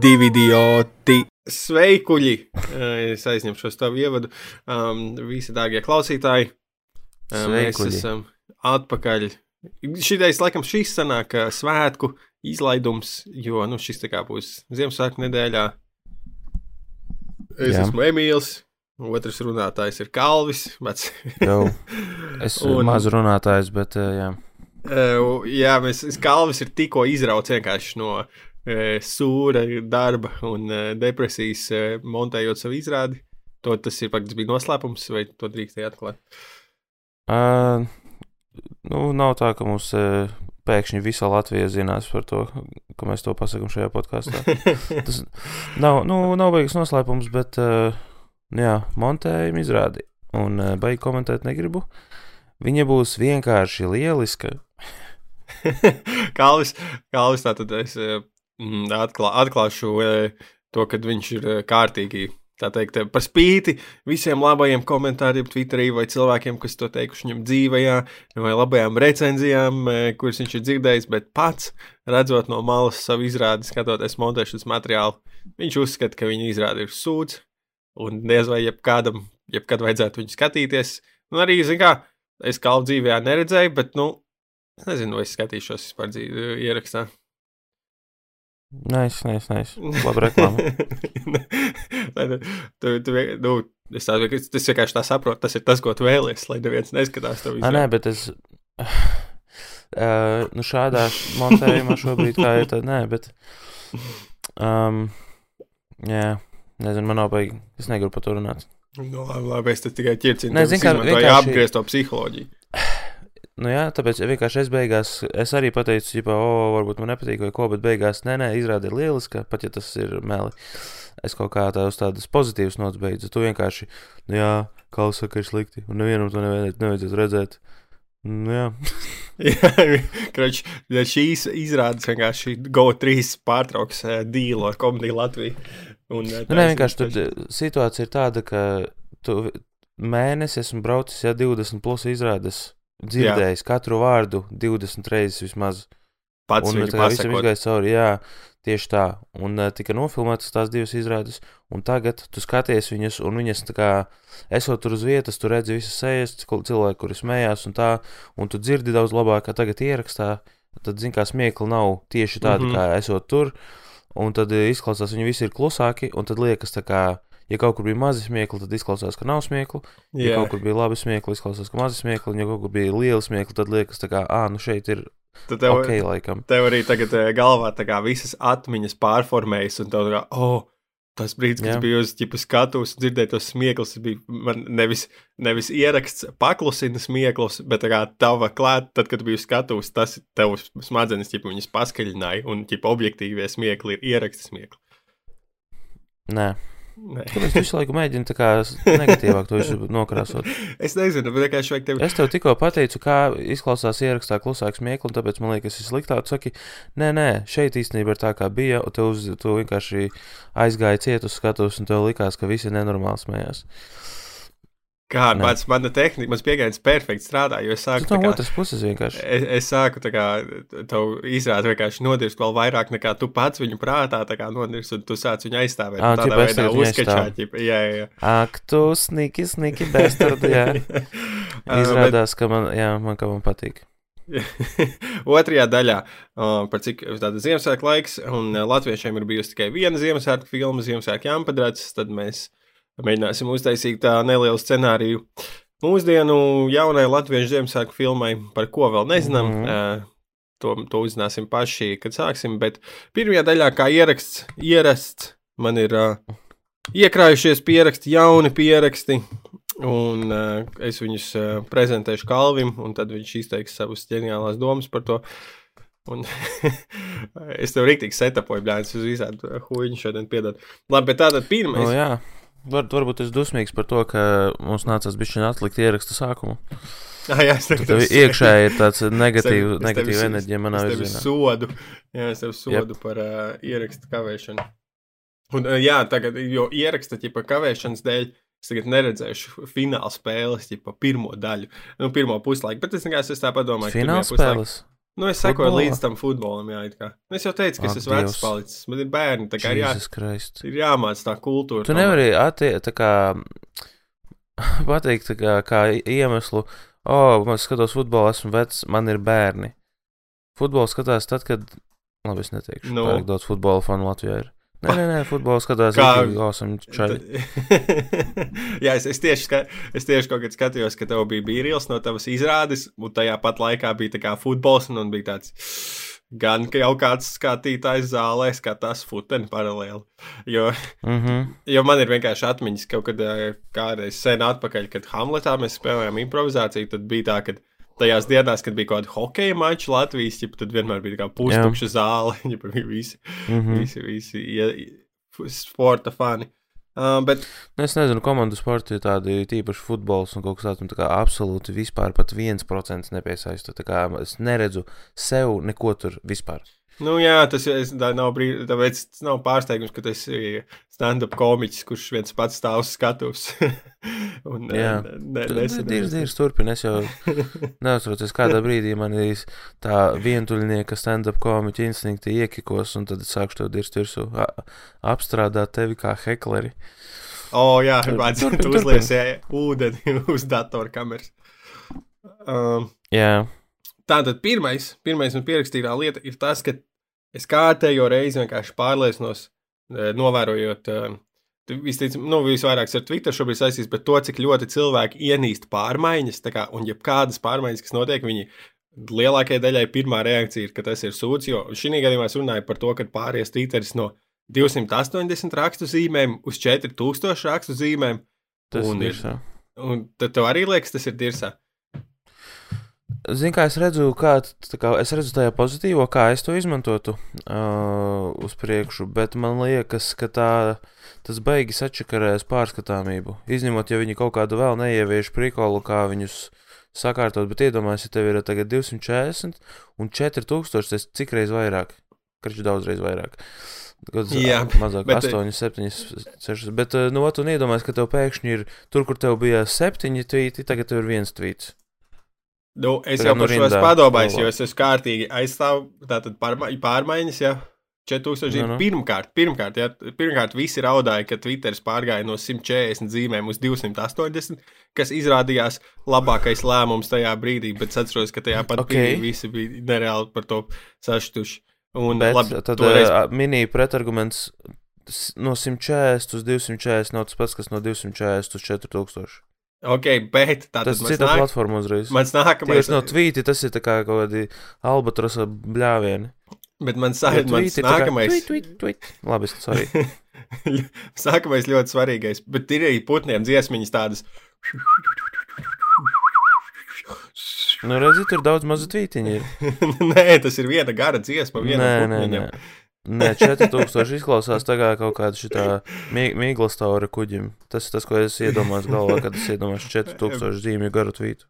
divi idioti. Sveikuļi! Es aizņemšu šo tavu ievadu. Um, visi dārgie klausītāji, um, mēs esam atpakaļ. Šitais, laikam, šis sanāk uh, svētku izlaidums, jo nu, šis tā kā būs Ziemassvētku nedēļā. Es Jā. esmu Emīls, otrs runātājs ir Kalvis. Es un... maz runātājs, bet uh, jā. Uh, jā, mēs, Kalvis ir tikko izrauts vienkārši no uh, sūra darba un uh, depresijas, uh, montējot savu izrādi. To tas ir faktiski bija noslēpums, vai to drīkstēja atklāt? Uh, nu, nav tā, ka mums uh, pēkšņi visa Latvija zinās par to, ka mēs to pasakām šajā podkāstā. Tas nav, nu, nav beigas noslēpums, bet, uh, jā, montējumi izrādi. Un uh, baigi komentēt negribu. Viņa būs vienkārši lieliska. Kalvis, Kalvis tātad es atklā, atklāšu uh, to, ka viņš ir uh, kārtīgi. Tā teikt, eh, par spīti visiem labajiem komentāriem, Twitterī vai cilvēkiem, kas to teikuši viņam dzīvajā, vai labajām recenzijām, kuras viņš ir dzirdējis, bet pats, redzot no malas savu izrādi, skatoties montēšanas materiālu, viņš uzskata, ka viņa izrāde ir sūds, un diez vai jebkādam, jebkad vajadzētu viņu skatīties. Un arī, zin kā, es kalnu dzīvē neredzēju, bet, nu, es nezinu, vai es skatīšos vispār dzīvi, ierakstā. Nē, nē, nē, labi reklāma. Tad tu, tu, nu, es ka tas vienkārši tā saprotu, tas ir tas, ko tu vēlies, lai neviens neskatās to Ah, nē, bet es. Uh, nu, šādā montējumā šobrīd kā ir, tad nē, bet. Um, jā, nezinu, man nav baigi. Es negribu par to runāt. Nu, labi, labi, es tikai ķircinu. Nē, zinu, kā apgriezt to psiholoģiju. Nu, jā, tāpēc vienkārši es beigās, es arī pateicu, ka, oh, varbūt man nepatīk vai ko, bet beigās, nē, nē, izrāda ir lieliska, pat ja tas ir meli. Es kaut kā tā uz tādas pozitīvas nots beidzu. Tu vienkārši, nu, jā, kā saka, ir slikti, un nevienam to nevajadzētu, redzēt. Nu, jā, Kroč, ja šīs izrādes vienkārši GO3 pārtrauks uh, dīlu ar komēdiju Latviju. Un, uh, nu, nē, vienkārši tur situācija ir tāda, ka tu mēnesi esmu braucis, ja 20 plus izrādes, dzirdējis jā. katru vārdu 20 reizes vismaz. pats un tā visam izgāja cauri, jā, tieši tā. Un uh, tika nofilmētas tās divas izrādes, un tagad tu skaties viņas, un viņas tā kā, esot tur uz vietas, tu redzi visas sejas, cil- cilvēki, kuri smējās, un tā, un tu dzirdi daudz labāk, kā tagad ierakstā. Tad, zin, kā smiekli nav tieši tādi, mm -hmm. kā esot tur, un tad eh, izklausās, viņi visi ir klusāki, un tad liekas tā kā. Ja kaut kur bija mazi smiekli, tad izklausās, ka nav smieklu. Ja Jā. kaut kur bija labi smiekli, izklausās, ka mazi smiekli. Un, ja kaut kur bija liela smiekli, tad liekas, ka, ah, nu šeit ir Tad tev, ok, laikam. tev arī tagad eh, galvā kā visas atmiņas pārformējas, un tev kā, oh, tas brīdis, kad biju uz ķipa skatus, dzirdēju tos smieklus, bija man nevis, nevis ieraksts paklusina smieklus, bet kā tava klāt, tad, kad uz skatus, tas tev smadzenes, ķipa, viņas paskaļināja, un, ķipa, objektīvie smiekli ir ieraksta smiekli. Nē. Kāpēc tu visu laiku mēģini tā kā negatīvāk to visu nokrāsot? es nezinu, bet vienkārši vajag tevi. Es tev tikko pateicu, kā izklausās ierakstā klusāks mieklis, un tāpēc man liekas, tas ir sliktāk. Tu saki, nē, nē, šeit īstenībā ir tā, kā bija, un tev, uz, tu vienkārši aizgāji ciet uz skatuves, un tev likās, ka visi nenormāli smējās. Kā Nē. pats mana tehnika, mans pieejams perfekti strādā, jo es sāku. no tā kā- otras puses vienkārši. Es, es sāku kā tev izrādīt, vienkārši nodirst vēl vairāk nekā tu pats viņu prātā nodirst, un tu sāc viņu aizstāvēt. Ķipa, tādā veidā tagad viņu uzskačā, aizstāvu. ķipa, jā, jā. Ak, tu sniki, sniki, bastard, jā. Ā, Izrādās, ka man, jā, man, ka man patīk. Otrajā daļā, uh, par cik tāda Ziemassvētku laiks, un uh, latviešiem ir bijusi tikai viena Ziemassvētku filma, Ziemassvētku jāmpadrats, tad mēs mēģināsim uztaisīt tā nelielu scenāriju. Mūsdienu jaunai latviešu Ziemassvētku filmai, par ko vēl nezinām, mm. -hmm. to, to uzzināsim paši, kad sāksim, bet pirmajā daļā, kā ieraksts, ierasts, man ir uh, iekrājušies pieraksti, jauni pieraksti, Un uh, es viņus uh, prezentēšu Kalvim, un tad viņš izteiks savas ģeniālās domas par to. Un es tev rīktīgi setapoju, bļāvis, uz visādi huīņu šodien piedod. Labi, bet tātad pirmais. Nu, jā, Var, varbūt es dusmīgs par to, ka mums nācās bišķiņ atlikt ierakstu sākumu. Ah, jā, es tev iekšā ir tāds negatīvs, negatīva enerģija manā virzienā. sodu. Jā, es tev sodu yep. par uh, ierakstu kavēšanu. Un, uh, jā, tagad, jo ieraksta ķipa, kavēšanas dēļ, es tagad neredzēšu fināla spēles, ķipa, pirmo daļu, nu, pirmo puslaiku. Bet es vienkārši tā padomāju, ka Fināla spēles. Nu, es sekoju Futbolā? līdz tam futbolam, jā, it kā. Nu, es jau teicu, ka es Ak, esmu vecs palicis. Man ir bērni, tā kā ir, jā, Kristus. ir jāmāc tā kultūra. Tu nevari attie, tā kā, pateikt tā kā, kā iemeslu, o, oh, man skatos futbolu, esmu vecs, man ir bērni. Futbolu skatās tad, kad, labi, es neteikšu, Nu. no. pārāk daudz futbola fanu Latvijā ir. Nē, nē, nē, futbolu skatās Kā- awesome. Jā, es, es, tieši, ska- es tieši kaut kad skatījos, ka tev bija bīrīls no tavas izrādes, un tajā pat laikā bija tā kā futbols, un, un bija tāds gan ka jau kāds skatītājs zālē skatās futeni paralēli. Jo, Mhm. jo man ir vienkārši atmiņas kaut kad eh, kādreiz sen atpakaļ, kad Hamletā mēs spēlējām improvizāciju, tad bija tā, ka tajās dienās, kad bija kaut kāda hokeja mača Latvijas, ķipa, tad vienmēr bija pustukša zāle, ķipa, bija visi, Mhm. visi, visi ja, sporta fani. Uh, bet Nu, Es nezinu, komandu sporta ir tādi tīpaši futbols un kaut kas tāds, un tā kā absolūti vispār pat viens procents nepiesaista. Tā kā es neredzu sev neko tur vispār. Nu, jā, tas ir. Tā nav, brīd, tāpēc tas nav pārsteigums, ka tas ir stand-up komiķis, kurš viens pats stāv uz skatuves. un, Jā. ne, Dīrs, dīrs, turpini. Es jau neuztraucos, kādā brīdī man ir tā vientuļnieka stand-up komiķa instinkti iekikos, un tad es sākšu tev dirst virsū, apstrādāt tevi kā hekleri. O, oh, jā, Tur- vajadz turpin, tu uzlies jā, ūdeni uz datorkameras. Um, Jā, Tātad pirmais, pirmais un pierakstītā lieta ir tas, ka es kārtējo reizi vienkārši pārliecinos, eh, novērojot, tu visticam, nu, visvairāk ar Twitter šobrīd saistīts, bet to, cik ļoti cilvēki ienīst pārmaiņas, kā, un jebkādas pārmaiņas, kas notiek, viņi lielākajai daļai pirmā reakcija ir, ka tas ir sūds, jo šī gadījumā es runāju par to, ka pāries Twitteris no 280 rakstu zīmēm uz 4000 rakstu zīmēm, tas Un ir. ir- ir un tad tev arī liekas, tas ir dirsā. Zini, kā es redzu, kā, kā es redzu tajā pozitīvo, kā es to izmantotu uh, uz priekšu, bet man liekas, ka tā, tas beigas atšakarēs pārskatāmību. Izņemot, ja viņi kaut kādu vēl neievieš prikolu, kā viņus sakārtot, bet iedomājieties, ja tev ir tagad 240 un 4000, tas cik reiz vairāk? Karš daudzreiz vairāk. Gads, Jā, mazāk, bet- 8, 7, 6. Bet, uh, nu, tu iedomājies, ka tev pēkšņi ir tur, kur tev bija 7 tvīti, tagad tev ir viens tvīts. Nu, es jau no par šo esmu padomājis, jo es esmu kārtīgi aizstāvu tātad pārma pārmaiņas, ja 4000 zīmēm. Nu, nu. Pirmkārt, pirmkārt, ja, pirmkārt, visi raudāja, ka Twitteris pārgāja no 140 zīmēm uz 280, kas izrādījās labākais lēmums tajā brīdī, bet es atceros, ka tajā pat Ok. okay. brīdī visi bija nereāli par to saštuši. Un, Bet labi, tad toreiz- uh, mini pretarguments no 140 uz 240 nav tas pats, kas no 240 uz 4000. Ok, bet tā Tas ir cita nāk, platforma uzreiz. mans nākamais. Tieši no tvīti tas ir kā kaut kādi albatrosa bļāvieni. Bet mans, Jo mans tā kā nākamais. Tweet, tweet, tweet. Labi, sorry. Sākamais ļoti svarīgais, bet ir arī putniem dziesmiņas tādas. Nu, redzi, tur daudz mazu tvītiņu nē, tas ir viena gara dziesma, viena Nē, nē, nē. putniņam. Nē, 4000 izklausās tā kā kaut kāda šitā mīgla stāvra kuģim. Tas ir tas, ko es iedomājos galvā, kad es iedomājos 4000 zīmju garu tvītu.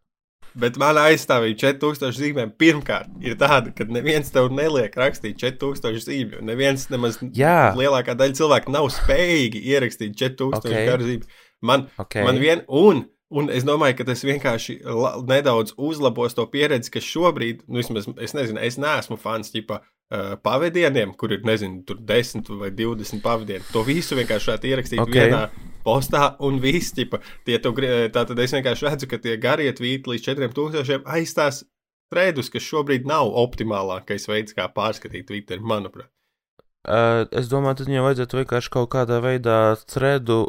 Bet manā aizstāvīja 4000 zīmēm. Pirmkārt, ir tāda, ka neviens tev neliek rakstīt 4000 zīmju. Neviens nemaz Jā. lielākā daļa cilvēku nav spējīgi ierakstīt 4000 Ok. okay. garu zīmju. Man, Okay. man vien, un, un es domāju, ka tas vienkārši nedaudz uzlabos to pieredzi, ka šobrīd, nu, vismaz, es nezinu, es neesmu fans uh, pavadieniem, kur ir, nezinu, tur 10 vai 20 pavadieni. To visu vienkārši varētu ierakstīt Ok. okay. vienā postā, un viss, ķipa, tie tu, gri- tā tad es vienkārši redzu, ka tie garie tvīti līdz 4000 aizstās trēdus, kas šobrīd nav optimālākais veids, kā pārskatīt Twitter, manuprāt. Uh, es domāju, tad viņam vajadzētu vienkārši kaut kādā veidā threadu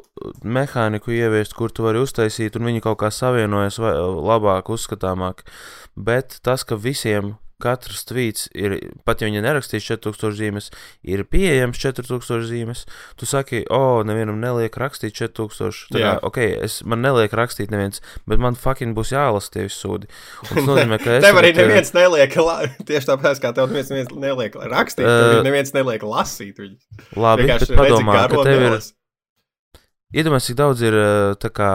mehāniku ieviest, kur tu vari uztaisīt, un viņi kaut kā savienojas vai- labāk, uzskatāmāk. Bet tas, ka visiem katrs tvīts ir, pat ja viņi nerakstīs 4000 zīmes, ir pieejams 4000 zīmes, tu saki, o, oh, nevienam neliek rakstīt 4000. Tā kā, Jā. ok, es, man neliek rakstīt neviens, bet man fucking būs jālasa tie visi sūdi. Tas nozīmē, ka es. Tev arī neviens neliek, la... tieši tāpēc, kā tev neviens, neviens neliek rakstīt, tev Uh, arī neviens neliek lasīt viņus. Labi, bet padomā, ka tev ir. Iedomājieties, cik daudz ir tā kā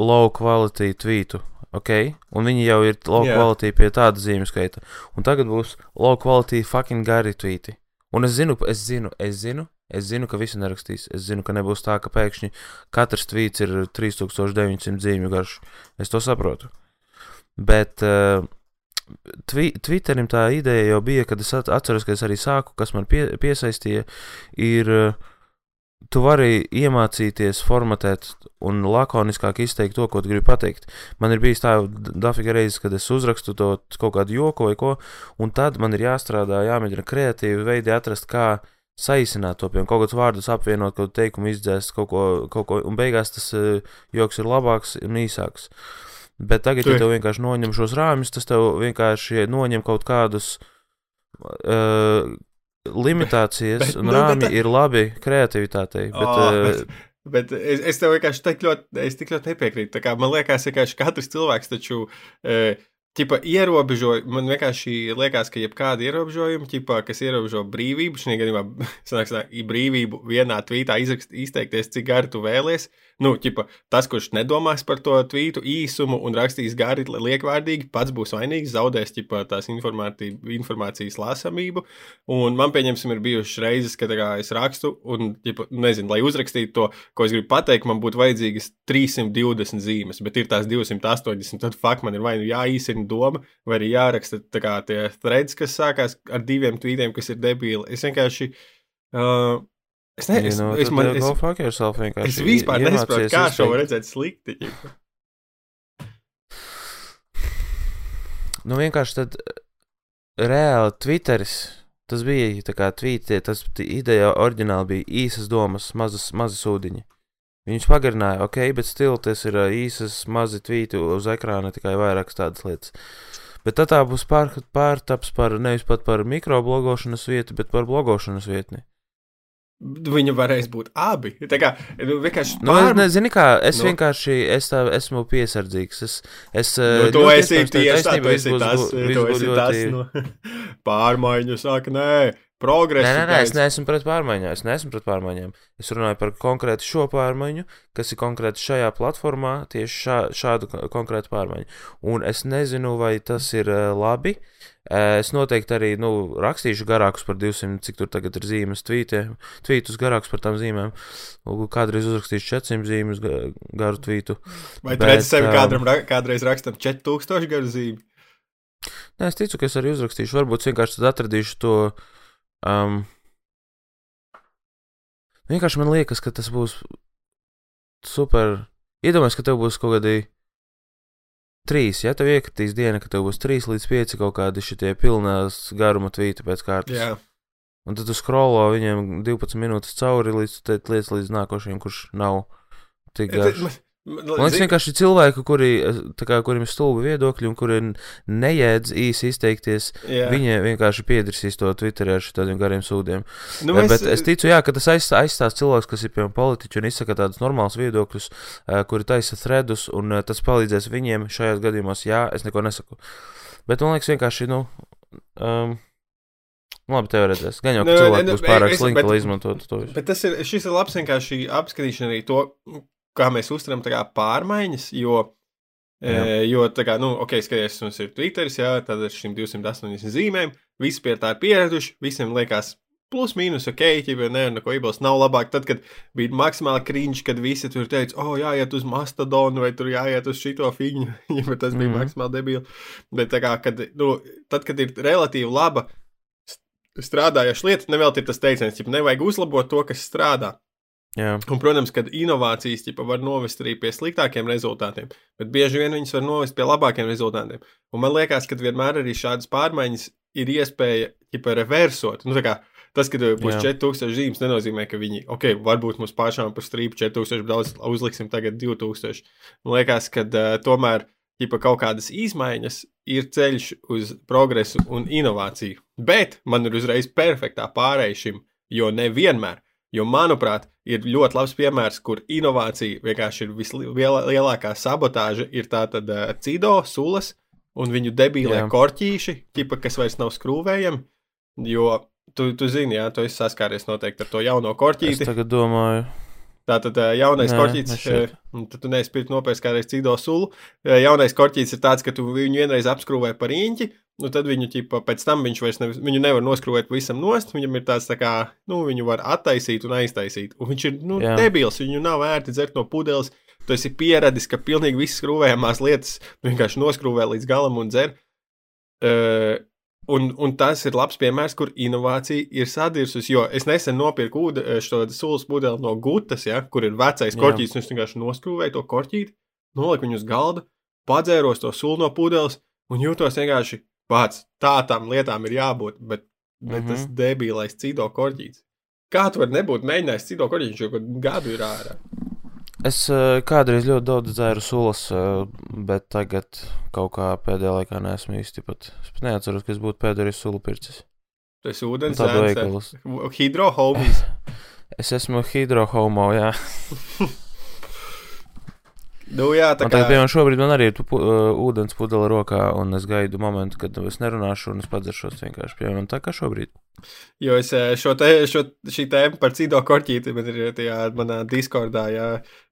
low quality tvītu, ok? Un viņi jau ir low yeah. quality pie tāda zīmju skaita. Un tagad būs low quality fucking gari tvīti. Un es zinu, es zinu, es zinu, es zinu, ka visi nerakstīs. Es zinu, ka nebūs tā, ka pēkšņi katrs tvīts ir 3900 zīmju garš. Es to saprotu. Bet uh, twi Twitterim tā ideja jau bija, kad es atceros, ka es arī sāku, kas man pie, piesaistīja, ir uh, tu vari iemācīties formatēt un lakoniskāk izteikt to, ko tu gribi pateikt. Man ir bijis tā dafīga reizes, kad es uzrakstu to kaut kādu joku vai ko, un tad man ir jāstrādā, jāmēģina kreatīvi veidi atrast, kā saīsināt to, piemēram, kaut kādus vārdus apvienot, kaut kādu teikumu izdzēst, kaut ko, kaut ko, un beigās tas uh, joks ir labāks un īsāks. Bet tagad, ja tev vienkārši noņem šos rāmjus, tas tev vienkārši noņem kaut kādus uh, limitācijas bet, un nu, rāmi bet, ir labi kreativitātei. Bet, oh, bet, bet es, es tev vienkārši tik ļoti, es tik ļoti nepiekrītu. Man liekas, ka katrs cilvēks taču. Uh, Ķipa ierobežoja, man vienkārši liekas, ka jebkāda ierobežojuma, ķipa, kas ierobežo brīvību, šajā gadījumā sanāks, tā, brīvību vienā tvītā izrakst, izteikties, cik gari tu vēlies, Nu, ķipa, tas, kurš nedomās par to tvītu īsumu un rakstīs gari, liekvārdīgi, pats būs vainīgs, zaudēs ķipa, tās informācijas lāsamību. Un man, pieņemsim, ir bijušas reizes, kad kā, es rakstu, un, ķipa, nezinu, lai uzrakstītu to, ko es gribu pateikt, man būtu vajadzīgas 320 zīmes, bet ir tās 280. Tad fakt man ir vai nu jāīsina doma, vai arī jāraksta kā, tie threads, kas sākās ar diviem tvītiem, kas ir debīli. Es vienkārši. Uh, Es nezinu, you know, es, man, es, yourself, es vispār nesaprotu, kā šo var redzēt slikti. nu, vienkārši tad reāli Twitteris. Tas bija tā kā tvītie, tas ideja oriģināli bija īsas domas, mazas, mazas ūdiņi. Viņš pagarināja, ok, bet stili tas ir īsas, mazi tvīti uz ekrāna, tikai vairākas tādas lietas. Bet tad tā būs pār, pārtaps par nevis pat par mikroblogošanas vietu, bet par blogošanas vietni. Viņa varēs būt abi. Tā kā nu, vienkārši. Nu, pār... es nezinu, kā es nu. vienkārši es tā, esmu piesardzīgs. Es, es nu, to esi tieši tā, tu esi tas, tu esi tas no pārmaiņu saka, nē, progresu. Nē, nē, nē, es neesmu pret pārmaiņām. Es neesmu pret pārmaiņām. Es runāju par konkrēti šo pārmaiņu, kas ir konkrēti šajā platformā, tieši šā, šādu konkrētu pārmaiņu. Un es nezinu, vai tas ir uh, labi. Uh, es noteikti arī nu, rakstīšu garākus par 200, cik tur tagad ir zīmes, tvītus garākus par tām zīmēm. Kādreiz uzrakstīšu 400 zīmes garu tvītu. Vai tu redzi sevi kādam, kādreiz rakstam 4000 garu zīmi? Nē, es ticu, ka es arī uzrakstīšu. Varbūt vienkārši atradīšu to uh, Um, vienkārši man liekas, ka tas būs super. Iedomājieties, ka tev būs kaut kādi trīs, ja tev iekritīs diena, ka tev būs trīs līdz pieci kaut kādi šitie pilnās garuma tvīti pēc kārtas. Jā. Un tad tu skrolo viņiem 12 minūtes cauri līdz, līdz, līdz nākošajam, kurš nav tik garš. Man liekas, vienkārši cilvēki, kuri, kā, kuriem ir stulbi viedokļi un kuriem nejēdz īsi izteikties, jā. viņi vienkārši piedrisīs to Twitterī ar tādiem gariem sūdiem. Nu, mēs... Bet es ticu, jā, ka tas aizstās cilvēks, kas ir piemēram politiķi un izsaka tādus normālus viedokļus, kuri taisa threadus, un tas palīdzēs viņiem šajās gadījumos. Jā, es neko nesaku. Bet man liekas, vienkārši, nu. Um, Labi, tev redzēs. Gan jau, ka nu, cilvēki būs pārāk slinki, lai izmantotu to visu. Bet tas ir, šis ir labs vienkārši apskatīšana arī to, kā mēs uztveram pārmaiņas, jo, e, jo tā kā, nu, ok, skaties, mums ir Twitter, jā, tad ar šīm 280 zīmēm, visi pie tā ir pieraduši, visiem liekas. Plus, mīnus, ok, ja nē, neko iebilst. Nav labāk, tad, kad bija maksimāli krīņš, kad visi tur teica, oh, jāiet uz mastodonu, vai tur jāiet uz šito fiņu, ja tas bija mm. maksimāli debīli. Bet, kā, kad, nu, tad, kad ir relatīvi laba strādājoša lieta, nevēl ir tas teiciens, ka nevajag uzlabot to, kas strādā. Jā. Un, protams, ka inovācijas ķipa, var novest arī pie sliktākiem rezultātiem, bet bieži vien viņas var novest pie labākiem rezultātiem. Un man liekas, ka vienmēr arī šādas pārmaiņas ir iespēja ķipa, reversot. Nu, kā, tas, ka būs 4000 zīmes, nenozīmē, ka viņi, ok, varbūt mums pašām par strīpu 4000, daudz uzliksim tagad 2000. Man liekas, ka uh, tomēr ķipa, kaut kādas izmaiņas ir ceļš uz progresu un inovāciju. Bet man ir uzreiz perfektā pārējai šim, jo nevienmēr Jo, manuprāt, ir ļoti labs piemērs, kur inovācija vienkārši ir vislielākā sabotāža. Ir tā tad uh, cido, sulas un viņu debīlie jā. korķīši, tipa, kas vairs nav skrūvējami. Jo tu, tu zini, jā, tu esi saskāries noteikti ar to jauno korķīti. Es tagad domāju. Tātad jaunais Nē, korķītis, tad tu neesi pirkt nopērts kādreiz cido sulu. Jaunais korķītis ir tāds, ka tu viņu vienreiz apskrūvē par īņķi, Nu, tad viņu ķipa, pēc tam viņš vairs ne, viņu nevar noskrūvēt pavisam nost. Viņam ir tāds, tā kā, nu, viņu var attaisīt un aiztaisīt. Un viņš ir, nu, Jā. debils, viņu nav vērti dzert no pudeles. Tu esi pieradis, ka pilnīgi visas skrūvējamās lietas vienkārši noskrūvē līdz galam un dzer. Uh, un, un tas ir labs piemērs, kur inovācija ir sadirsusi. Jo es nesen nopirku ūde, šo sulas pudeli no Gutas, ja, kur ir vecais korķis. un Es vienkārši noskrūvēju to korķīti, noliku viņu uz galda, padzēros to sulu no pudeles un jūtos vienkārši pats. Tā tam lietām ir jābūt. Bet, bet mm -hmm. tas Mhm. debilais cido korķītis. Kā tu vari nebūt mēģinājis cido jau kādu gadu ir ārā? Es uh, kādreiz ļoti daudz dzēru sulas, uh, bet tagad kaut kā pēdējā laikā neesmu īsti pat. Es pat neatceros, ka es būtu pēdējais sulu pircis. Tas ir ūdens Tādu zēns, veikalu. hidrohomies. Es esmu hidrohomo, jā. Nu, jā, tā kā tagad, piemēram, šobrīd man arī ir pu, uh, ūdens pudele rokā, un es gaidu momentu, kad es nerunāšu, un es padzeršos vienkārši, piemēram, tā kā šobrīd. Jo es eh, šo te, šo, šī tēma par cido korķīti man ir tajā manā diskordā, jā,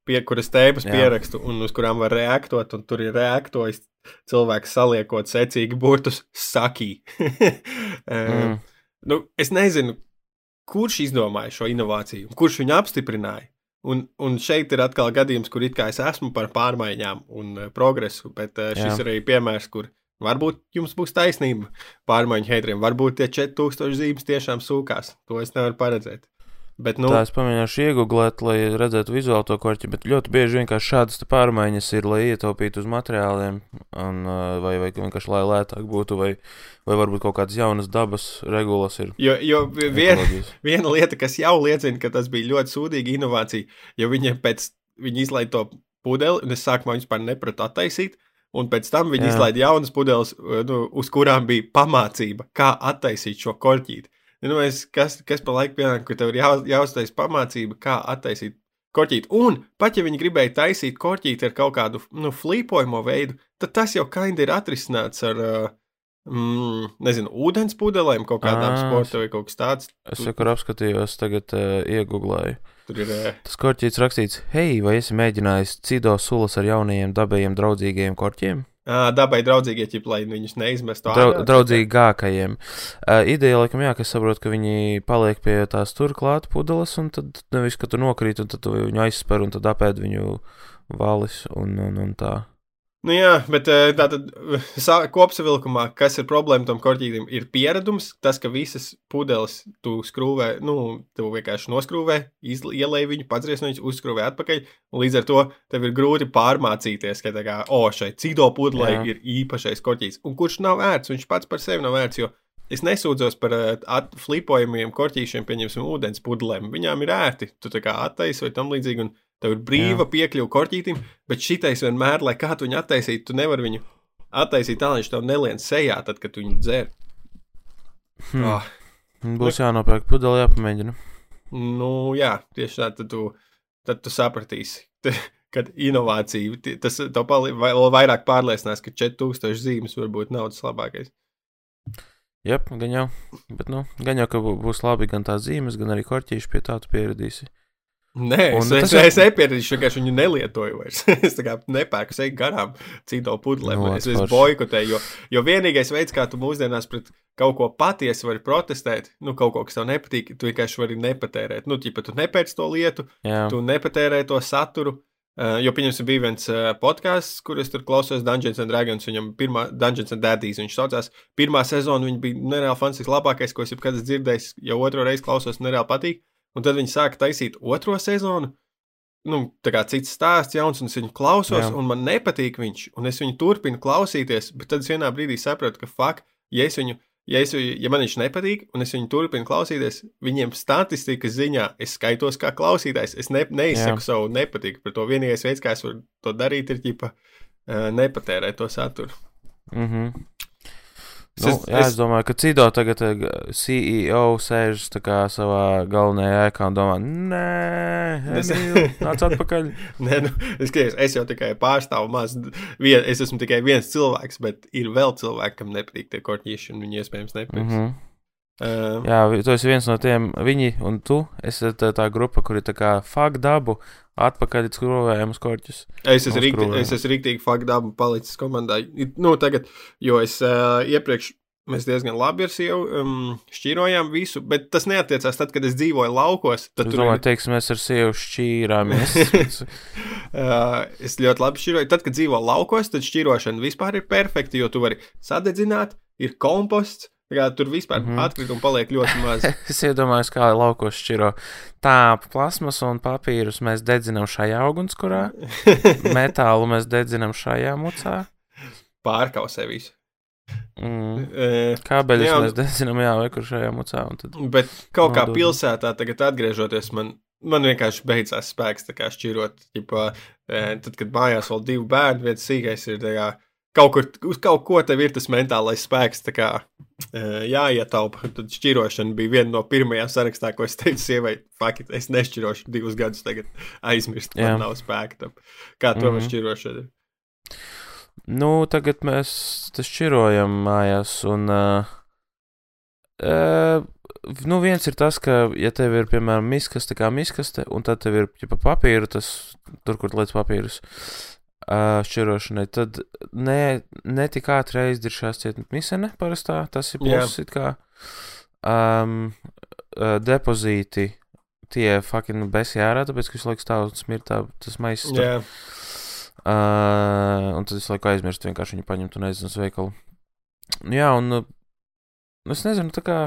pie kuras tēmas pierakstu un uz kurām var reaktot, un tur ir reaktojis cilvēks saliekot secīgi burtus sakī. mm. Nu, es nezinu, kurš izdomāja šo inovāciju, kurš viņu apstiprināja. Un, un šeit ir atkal gadījums, kur it kā es esmu par pārmaiņām un progresu, bet šis Jā. arī piemērs, kur varbūt jums būs taisnība pārmaiņu heitriem. Varbūt tie 4000 zīmes tiešām sūkās. To es nevaru paredzēt. Bet, nu, tā es pamēģināšu iegūglēt, lai redzētu vizuāli to korķi, bet ļoti bieži vienkārši šādas pārmaiņas ir, lai ietaupītu uz materiāliem, un, uh, vai, vai vienkārši lai lētāk būtu, vai, vai varbūt kaut kādas jaunas dabas regulas ir. jo, jo vien, viena lieta, kas jau liecina, ka tas bija ļoti sūdīga inovācija, jo viņiem pēc viņi izlaiž to pudeli, un es sākumā vispār nepratu attaisīt. Un pēc tam viņi izlaiž jaunas pudeles, nu, uz kurām bija pamācība, kā attaisīt šo korķīti. Es, kas, kas pa laiku pienāk, ka tev ir jā, jāuztais pamācība, kā attaisīt korķīti. Un pat ja viņi gribēja taisīt korķīti ar kaut kādu nu, flīpojumu veidu, tad tas jau kind ir atrisināts ar, uh, mm, nezinu, ūdens pudelēm, kaut kādām sporta vai kaut kas tāds. Es jau kur apskatījos, tagad uh, iegūlēju. Tur ir. Uh, Tas korķis rakstīts, hei, vai esi mēģinājis cido sulas ar jaunajiem dabējiem draudzīgiem korķiem? Dabai draudzīgie ķipi, lai viņus neizmestu Drau, ārā. draudzīgākajiem. Uh, ideja, laikam, jā, ka es saprotu, ka viņi paliek pie tās turklāt pudeles, un tad nevis, ka tu nokrīt, un tad tu viņu aizsper, un tad apēd viņu valis, un, un, un tā. Nu jā, bet eh, tātad eh, kopsavilkumā, kas ir problēma tam korķītim, ir pieredums. Tas, ka visas pudeles tu skrūvē, nu, tu vienkārši noskrūvē, ielēji viņu, padzries no viņas, uzskrūvē atpakaļ. un Līdz ar to tev ir grūti pārmācīties, ka, tā kā, o, šai cido pudelē ir īpašais korķītis. Un kurš nav vērts, viņš pats par sevi nav vērts. Jo es nesūdzos par eh, flipojumiem korķīšiem, pieņemsim, ūdens pudelēm. Viņām ir ērti, tu tā kā attaisi vai tam līdzīgi. Un Tev ir brīva piekļuve korķītim, bet šitais vienmēr, lai kā tu viņu attaisītu, tu nevari viņu attaisīt tā, lai viņš tev nelien sejā, tad, kad tu viņu dzer. Hmm. Ah, Būs jānopērk pudeli, jāpamēģina. nu, jā, tieši tā, tad tu, tad tu sapratīsi, kad inovācija, tas tev vēl vairāk pārliecinās, ka 4000 zīmes var būt naudas labākais. Jā, gan jau. Bet, nu, gan jau, ka bū- būs labi gan tās zīmes, gan arī korķīši pie tā tu pieradīsi. Nē, Un es, es, es nepieradīšu, vienkārši viņu nelietoju vairs. es nepērku, es eju garām cito pudelēm. Nu, No, es es boikotēju, jo, jo vienīgais veids, kā tu mūsdienās pret kaut ko patiesi vari protestēt, nu, kaut ko, kas tev nepatīk, tu vienkārši vari nepatērēt. Nu, ja tu nepēc to lietu, Jā, tu nepatērē to saturu. Uh, jo, pieņemsim, bija viens uh, podkāsts, kurus tur klausos Dungeons and Dragons. Viņam pirmā Dungeons and Daddies viņš saucās. Pirmā sezona viņa bija nereāli fantastiski labākais, ko es jebkad esmu dzirdējis. Jau otro reizi klausos, nereāli patīk. Un tad viņi sāka taisīt otro sezonu. Nu, tā kā cits stāsts, jauns, un es viņu klausos, Jā. Un man nepatīk viņš. Un es viņu turpinu klausīties, bet tad es vienā brīdī sapratu, ka fuck, ja es viņu. Ja, es, ja man viņš nepatīk, un es viņu turpinu klausīties, viņiem statistikas ziņā es skaitos kā klausītājs. Es ne, neizsaku Jā. savu nepatīku par to. Vienīgais veids, kā es varu to darīt, ir ģipa, nepatērēt to saturu. mm -hmm. Es- Nu, es- jā, es es- domāju, ka Cido tagad eh, CEO sēž savā galvenajā ēkā un domā, nē, Es- nāc atpakaļ. Nē, nu, es, skaties, es jau tikai pārstāvu maz. Vien, es esmu tikai viens cilvēks, bet ir vēl cilvēki, kam nepatīk tie korķīši, un viņi iespējams nepatiks. Mm Mm -hmm. uh, Jā, tu esi viens no tiem, viņi un tu esi tā, tā grupa, kur ir tā kā fakt dabu, atpakaļ skrūvējums korķis. es esmu rīktīgi, es esmu rīktīgi faktu palicis komandā. Nu, tagad, jo es uh, iepriekš. Mēs diezgan labi ar sievu um, šķīrojām visu, bet tas neatiecās tad, kad es dzīvoju laukos. Tad tur domāju, teiksim, mēs ar sievu šķīrāmies. Uh, es ļoti labi šķiroju. Tad, kad dzīvo laukos, tad šķirošana vispār ir perfekta, jo tu vari sadedzināt, ir komposts. Kā tur vispār mm. -hmm. atkritumu paliek ļoti maz. Es iedomājos, kā laukos šķiro. Tā plasmas un papīrus mēs dedzinām šajā ugunskurā, metālu mēs dedzinām šajā mucā, Pārkausē visu. mm. E, kābeļus Jā, mēs dedzinām jā, vai kur šajā mucā. Tad... Bet kaut kā Nodod. pilsētā, tagad atgriežoties, man, man vienkārši beidzās spēks šķirot. Ģipā, e, tad, kad mājās vēl divi bērni, viens sīkais ir tā kā, kaut kur, uz kaut ko tev ir tas mentālais spēks, kā e, jāietaupa. Tad šķirošana bija viena no pirmajām sarakstā, ko es teicu sievai, fakti, es nešķirošu divus gadus tagad aizmirst, man nav spēka tam. Kā to var Mhm. šķirošana? Nu, tagad mēs šķirojam mājās, un. Uh, uh, nu, viens ir tas, ka, ja tev ir, piemēram, miskaste kā miskaste, un tad tev ir ģipa, papīra, tas tur, kur liec papīrus uh, šķirošanai, tad ne, ne tik ātri aizdiršās ciet misene parastā, tas ir pluss it kā. Um, depozīti, tie fucking besi ārā, tāpēc, ka visu laiku stāv un smird tā, tas maisas. tur. Jā, Uh, un tad es laiku aizmirstu vienkārši viņu paņemt un aiziet uz veikalu. Nu Jā, un uh, es nezinu, tā kā.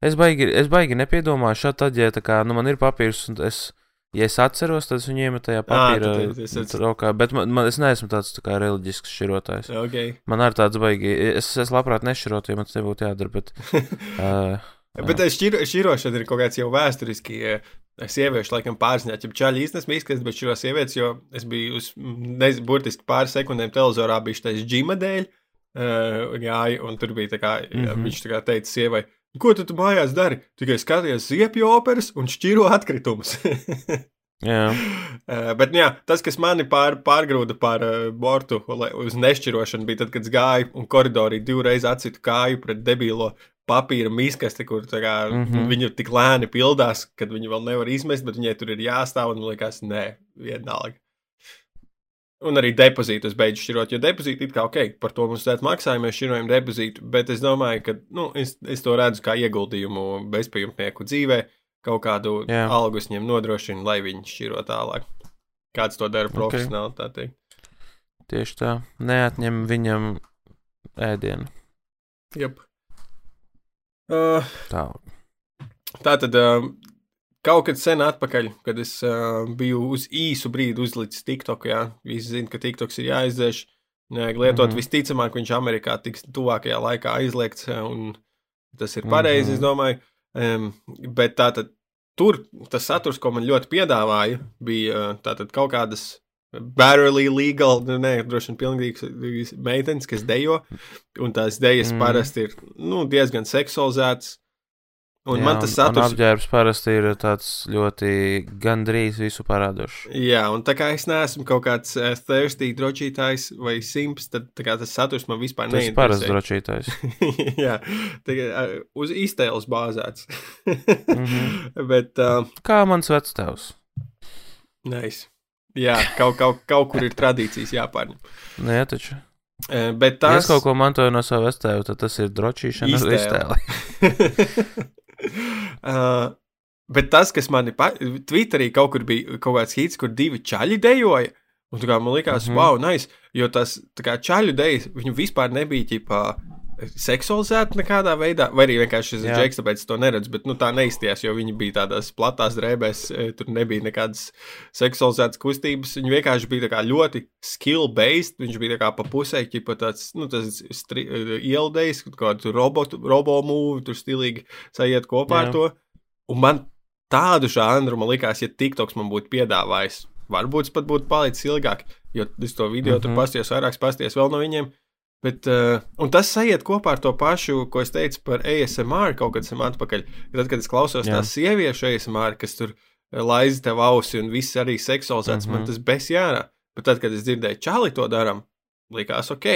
Es baigi, es baigi nepiedomāju šādi, tad, ja tā kā, nu, man ir papīrs, un es, ja es atceros, tad es viņu iemetu tajā papīra tad es atceros. traukā, bet man, man, es neesmu tāds tā kā reliģisks šķirotājs. ok. Man arī tāds baigi, es, es labprāt nešķirotu, ja man tas nebūtu jādara, bet. Uh, Bet šķiro, šķirošana ir kaut kāds jau vēsturiski. Sieviešu laikam pārziņā, ja čaļi īstenībā izskatās, bet šķiro sievietes, jo es biju uz, nezinu, burtiski pāris sekundēm televizorā, bija šis džima dēļ, uh, gāja, un tur bija tā kā, mm. -hmm. viņš tā kā teica sievai, ko tu, tu mājās dari? Tikai skaties ziepju operas un šķiro atkritumus. jā, Uh, bet jā, tas, kas mani pār, pārgrūda par uh, bortu uz nešķirošanu, bija tad, kad es gāju un koridorī divreiz atsitu kāju pret debīlo papīra miskasti, kur kā, mm. -hmm. viņa tik lēni pildās, kad viņa vēl nevar izmest, bet viņai tur ir jāstāv un man liekas, nē, vienalga. Un arī depozītus beidzu šķirot, jo depozīti ir kā ok, par to mums tāds maksājumi, mēs šķirojam depozītu, bet es domāju, ka nu, es, es to redzu kā ieguldījumu bezpajumtnieku dzīvē, kaut kādu Jā. algu viņam nodrošina, lai viņi šķiro tālāk. Kāds to dara profesionāli, tā teikt. tieši tā. Neatņem viņam ēdienu. Yep. Uh, Tā. tā tad uh, kaut kad sen atpakaļ, kad es uh, biju uz īsu brīdi uzlicis TikTok, jā, visi zina, ka TikToks ir jāizdzēš. Lietot, mm. -hmm. visticamāk, viņš Amerikā tiks tuvākajā laikā aizliegts, un tas ir pareizi, mm -hmm. es Mhm. domāju. Um, bet tā tad tur tas saturs, ko man ļoti piedāvāja, bija tātad kaut kādas barely legal, nu, nē, droši vien pilnīgas meitenes, kas dejo, un tās dejas mm. Mm. parasti ir nu, diezgan seksualizētas. Un Jā, man tas saturs, apģērbs parasti ir tāds ļoti gandrīz visu parādošs. jā, un tā kā es neesmu kaut kāds uh, thirsty drošītājs vai simps, tad tas saturs man vispār Tas ir parasts neinteresē. drošītājs. jā, tā kā uh, uz iztēles bāzēts. Mhm. Bet, uh, Kā mans vectēvs. nice. Jā, kaut, kaut, kaut kur ir tradīcijas jāpārņem. Nē, taču. Uh, bet Ja tas es kaut ko mantoju no sava vectēva, tad tas ir drošīšana Iztēle. uh, bet tas, kas manī Twitterī kaut kur bija kaut kāds hits, kur divi čaļi dejoja. Un tā kā man likās, mm. -hmm. wow, nice, jo tas čaļu dejas, viņu vispār nebija ģipā. Seksualizēta nekādā veidā, vai arī vienkārši šis džeks, tāpēc to neredzu, bet nu, tā neizties, jo viņi bija tādās platās drēbēs, e, tur nebija nekādas seksualizētas kustības. Viņi vienkārši bija ļoti skill-based, viņš bija kā pa pusē, ķipa tāds, nu, tas ieldējis, kaut kādu robotu, robo mūvi, tur stilīgi sajiet kopā Jā. Ar to. Un man tādu žanru, man likās, ja TikToks man būtu piedāvājis, varbūt pat būtu palicis ilgāk, jo es to video mm -hmm. tur Mhm. pasties, vairāk pasties vēl no viņiem. Bet, uh, un tas sajiet kopā ar to pašu, ko es teicu par ASMR kaut kad sem atpakaļ. Tad, kad es klausos tās sieviešu ASMR, kas tur eh, laiza tev ausi un viss arī seksualizēts, mm -hmm. man Mhm. tas bez jārā. Bet tad, kad es dzirdēju, čāli to darām, likās ok.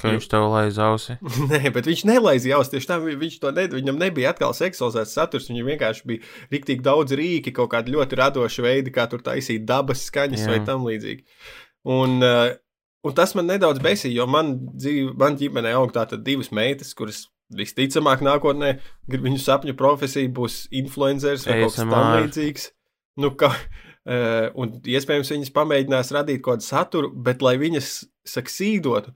Ka viņš tev laiz ausi. Nē, bet viņš nelaizīja jau tieši tā, vi- viņš to ne, viņam nebija atkal seksualizēts saturs, viņam vienkārši bija rīktīgi daudz rīki, kaut kādi ļoti radoši veidi, kā tur taisīt dabas skaņas Jā. vai tam līdzīgi. Un, uh, un tas man nedaudz besīja, jo man, dzīve, man ģimenē aug tātad divas meitas, kuras visticamāk nākotnē viņu sapņu profesija būs influenceris vai kaut kas tam ASMR. līdzīgs. Nu, ka, uh, un iespējams viņas pamēģinās radīt kaut kādu saturu, bet lai viņas saksīdotu,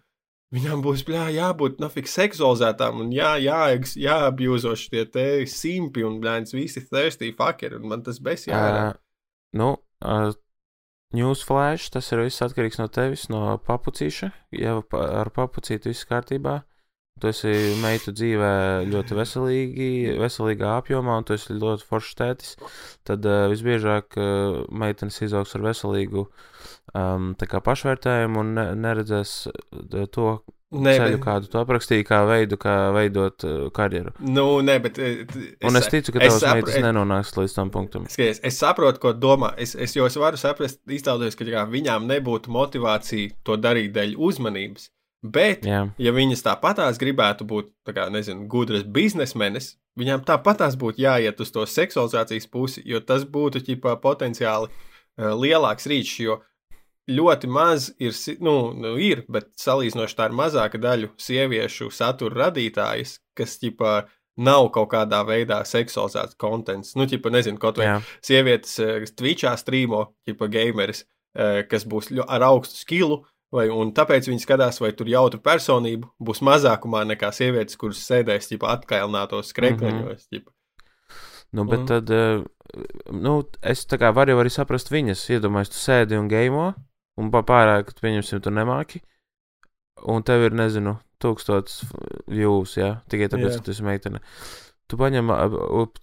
Viņām būs bļā, jābūt nafik seksualizētām un jā, jā, jāapjūzoši tie te simpi un blēņas visi thirsty fuckeri, un man tas bes jārā. Uh, nu, uh, newsflash, tas ir viss atkarīgs no tevis, no papucīša. Ja ar papucītu viss kārtībā, tu esi meitu dzīvē ļoti veselīgi, veselīgā apjomā, un tu esi ļoti foršs tētis, tad uh, visbiežāk uh, meitenes izaugs ar veselīgu um, pašvērtējumu un ne, neredzēs to. Nē, ceļu, bet... kādu tu aprakstīji, kā veidu, kā veidot uh, karjeru. Nu, nē, bet. Es, un es ticu, ka tavs sapra... meitas nenonāks līdz tam punktam. Skaties, es saprotu, ko domā. Es, es jau es varu saprast, iztēloties, ka jā, viņām nebūtu motivācija to darīt dēļ uzmanības. Bet, Jā. ja viņas tāpatās gribētu būt, tā kā, nezinu, gudras biznesmenes, viņām tāpatās būtu jāiet uz to seksualizācijas pusi, jo tas būtu ķipā potenciāli uh, lielāks rīčs, jo ļoti maz ir, nu, nu, ir, bet salīdzinoši tā ir mazāka daļa sieviešu satura radītājas, kas, ķipā, nav kaut kādā veidā seksualizēts kontents. Nu, ķipa, nezinu, kaut vai Jā. sievietes, kas Twitchā strīmo, ķipa, gameris, kas būs ar augstu skilu, Vai, un tāpēc viņi skatās, vai tur jautru personību būs mazākumā nekā sievietes, kuras sēdēs ģipa, atkailinātos skrekliņos. Mm -hmm. Nu, bet un... tad, eh, nu, es tā kā varu arī saprast viņas, iedomājos, tu sēdi un game, un pārāk, pieņemsim, tu nemāki, un tev ir, nezinu, tūkstots views, jā, tikai tāpēc, jā. ka tu esi meitene. Tu paņem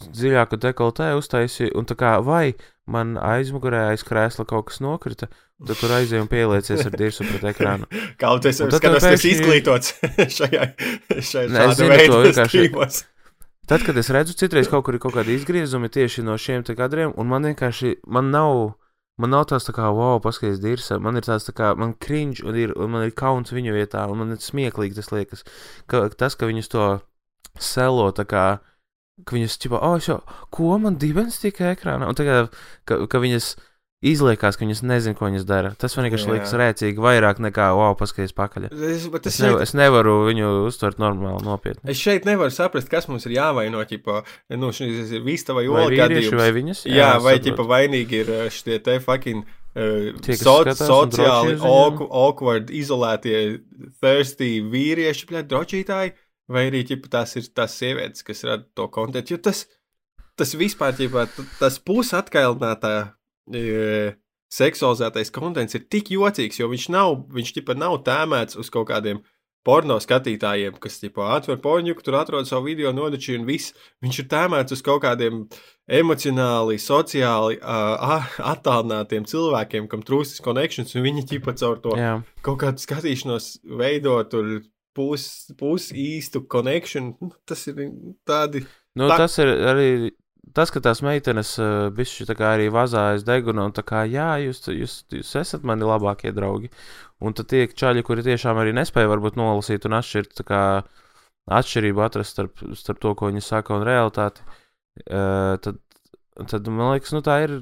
dziļāku dekoltē, uztaisi, un tā kā, vai man aizmugurē aiz krēsla kaut kas nokrita, Tad tur aizjūti un pieliecies ar dirzu pret ekrānu. Kaut es skatos, pēkšņi... tas izglītots šajā, šajā ne, zinu, to vienkārši. Tad, kad es redzu, citreiz kaut kur ir kaut kādi izgriezumi tieši no šiem kadriem, un man vienkārši, man nav, man nav tās tā kā, wow, paskaties, dirza, man ir tās tā kā, man cringe, un, ir, un man ir kauns viņu vietā, un man ir smieklīgi tas liekas, ka tas, ka viņus to selo tā kā, ka viņas, ķipa, oh, šo, ko man dibens tika ekrānā, un tagad, ka, ka viņas, izliekās, ka viņas nezina, ko viņas dara. Tas man vienkārši liekas rēcīgi vairāk nekā, wow, paskaties pakaļ. Es, es, es, nev, es nevaru viņu uztvert normāli, nopietni. Es šeit nevaru saprast, kas mums ir jāvaino, ķipa, nu, šis ir vista vai ola gadījums. Vai viņas? Jā, jā vai, ķipa, vainīgi ir eh, šitie te fucking. Uh, so, sociāli awkward, izolētie, thirsty vīrieši, bļā, drošītāji, vai arī ķipa, tās ir tās sievietes, kas rada to kontekstu. Jo tas, tas vispār, ķipa, tas pusatkailinātā e, seksualizētais kontents ir tik jocīgs, jo viņš nav, viņš tipa nav tēmēts uz kaut kādiem porno skatītājiem, kas tipā atver porņuku, tur atrod savu video nodaču un viss. Viņš ir tēmēts uz kaut kādiem emocionāli, sociāli uh, attālinātiem cilvēkiem, kam trūkstas connections, un viņi ķipa caur to Jā. kaut kādu skatīšanos veido tur pus, pus īstu connection. Nu, tas ir tādi. Nu, tā... Tas ir arī tas, ka tās meitenes uh, bišķi tā kā arī vazājas deguna un tā kā, jā, jūs, jūs, jūs esat mani labākie draugi. Un tad tie čaļi, kuri tiešām arī nespēja varbūt nolasīt un atšķirt, tā kā atšķirību atrast starp, starp to, ko viņi saka un realitāti, uh, tad, tad man liekas, nu tā ir.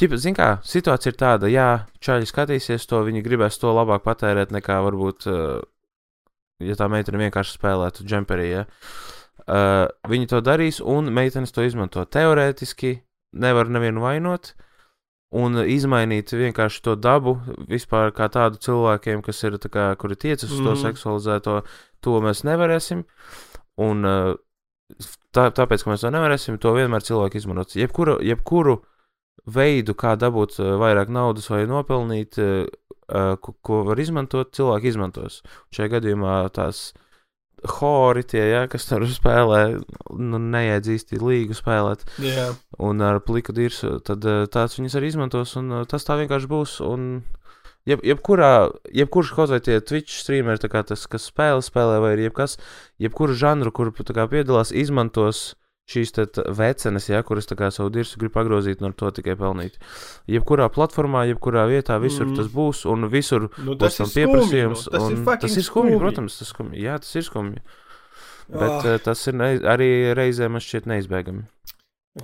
Ķipa, zin kā, situācija ir tāda, jā, čaļi skatīsies to, viņi gribēs to labāk patērēt nekā varbūt, uh, ja tā meitene vienkārši spēlētu džemperī, ja. Uh, Uh, viņi to darīs, un meitenes to izmanto. Teorētiski nevar nevienu vainot, un izmainīt vienkārši to dabu vispār kā tādu cilvēkiem, kas ir, kā, kuri tiecas uz mm. to mhm. seksualizēto, to mēs nevarēsim. Un uh, tā, tāpēc, ka mēs to nevarēsim, to vienmēr cilvēki izmantos. Jebkuru, jebkuru veidu, kā dabūt uh, vairāk naudas vai nopelnīt, uh, ko, ko var izmantot, cilvēki izmantos. Šajā gadījumā tās hori tie, ja, kas tur spēlē, nu, neiedzīsti līgu spēlēt. Yeah. Un ar pliku dirsu, tad eh, tāds viņas arī izmantos, un eh, tas tā vienkārši būs. Un, jeb, jebkurā, jebkurš kaut vai tie Twitch streameri, tas, kas spēle, spēlē, vai ir jebkas, jebkuru žanru, kur kā, piedalās, izmantos šīs vecenes, ja, kuras savu dirsu grib pagrozīt un ar to tikai pelnīt. Jebkurā platformā, jebkurā vietā, visur mm. tas būs, un visur nu, būs pieprasījums. Nu, tas, ir tas ir skumji, protams, tas skumji. Jā, tas ir skumji. Bet oh. tas ir ne, arī reizēm man šķiet neizbēgami.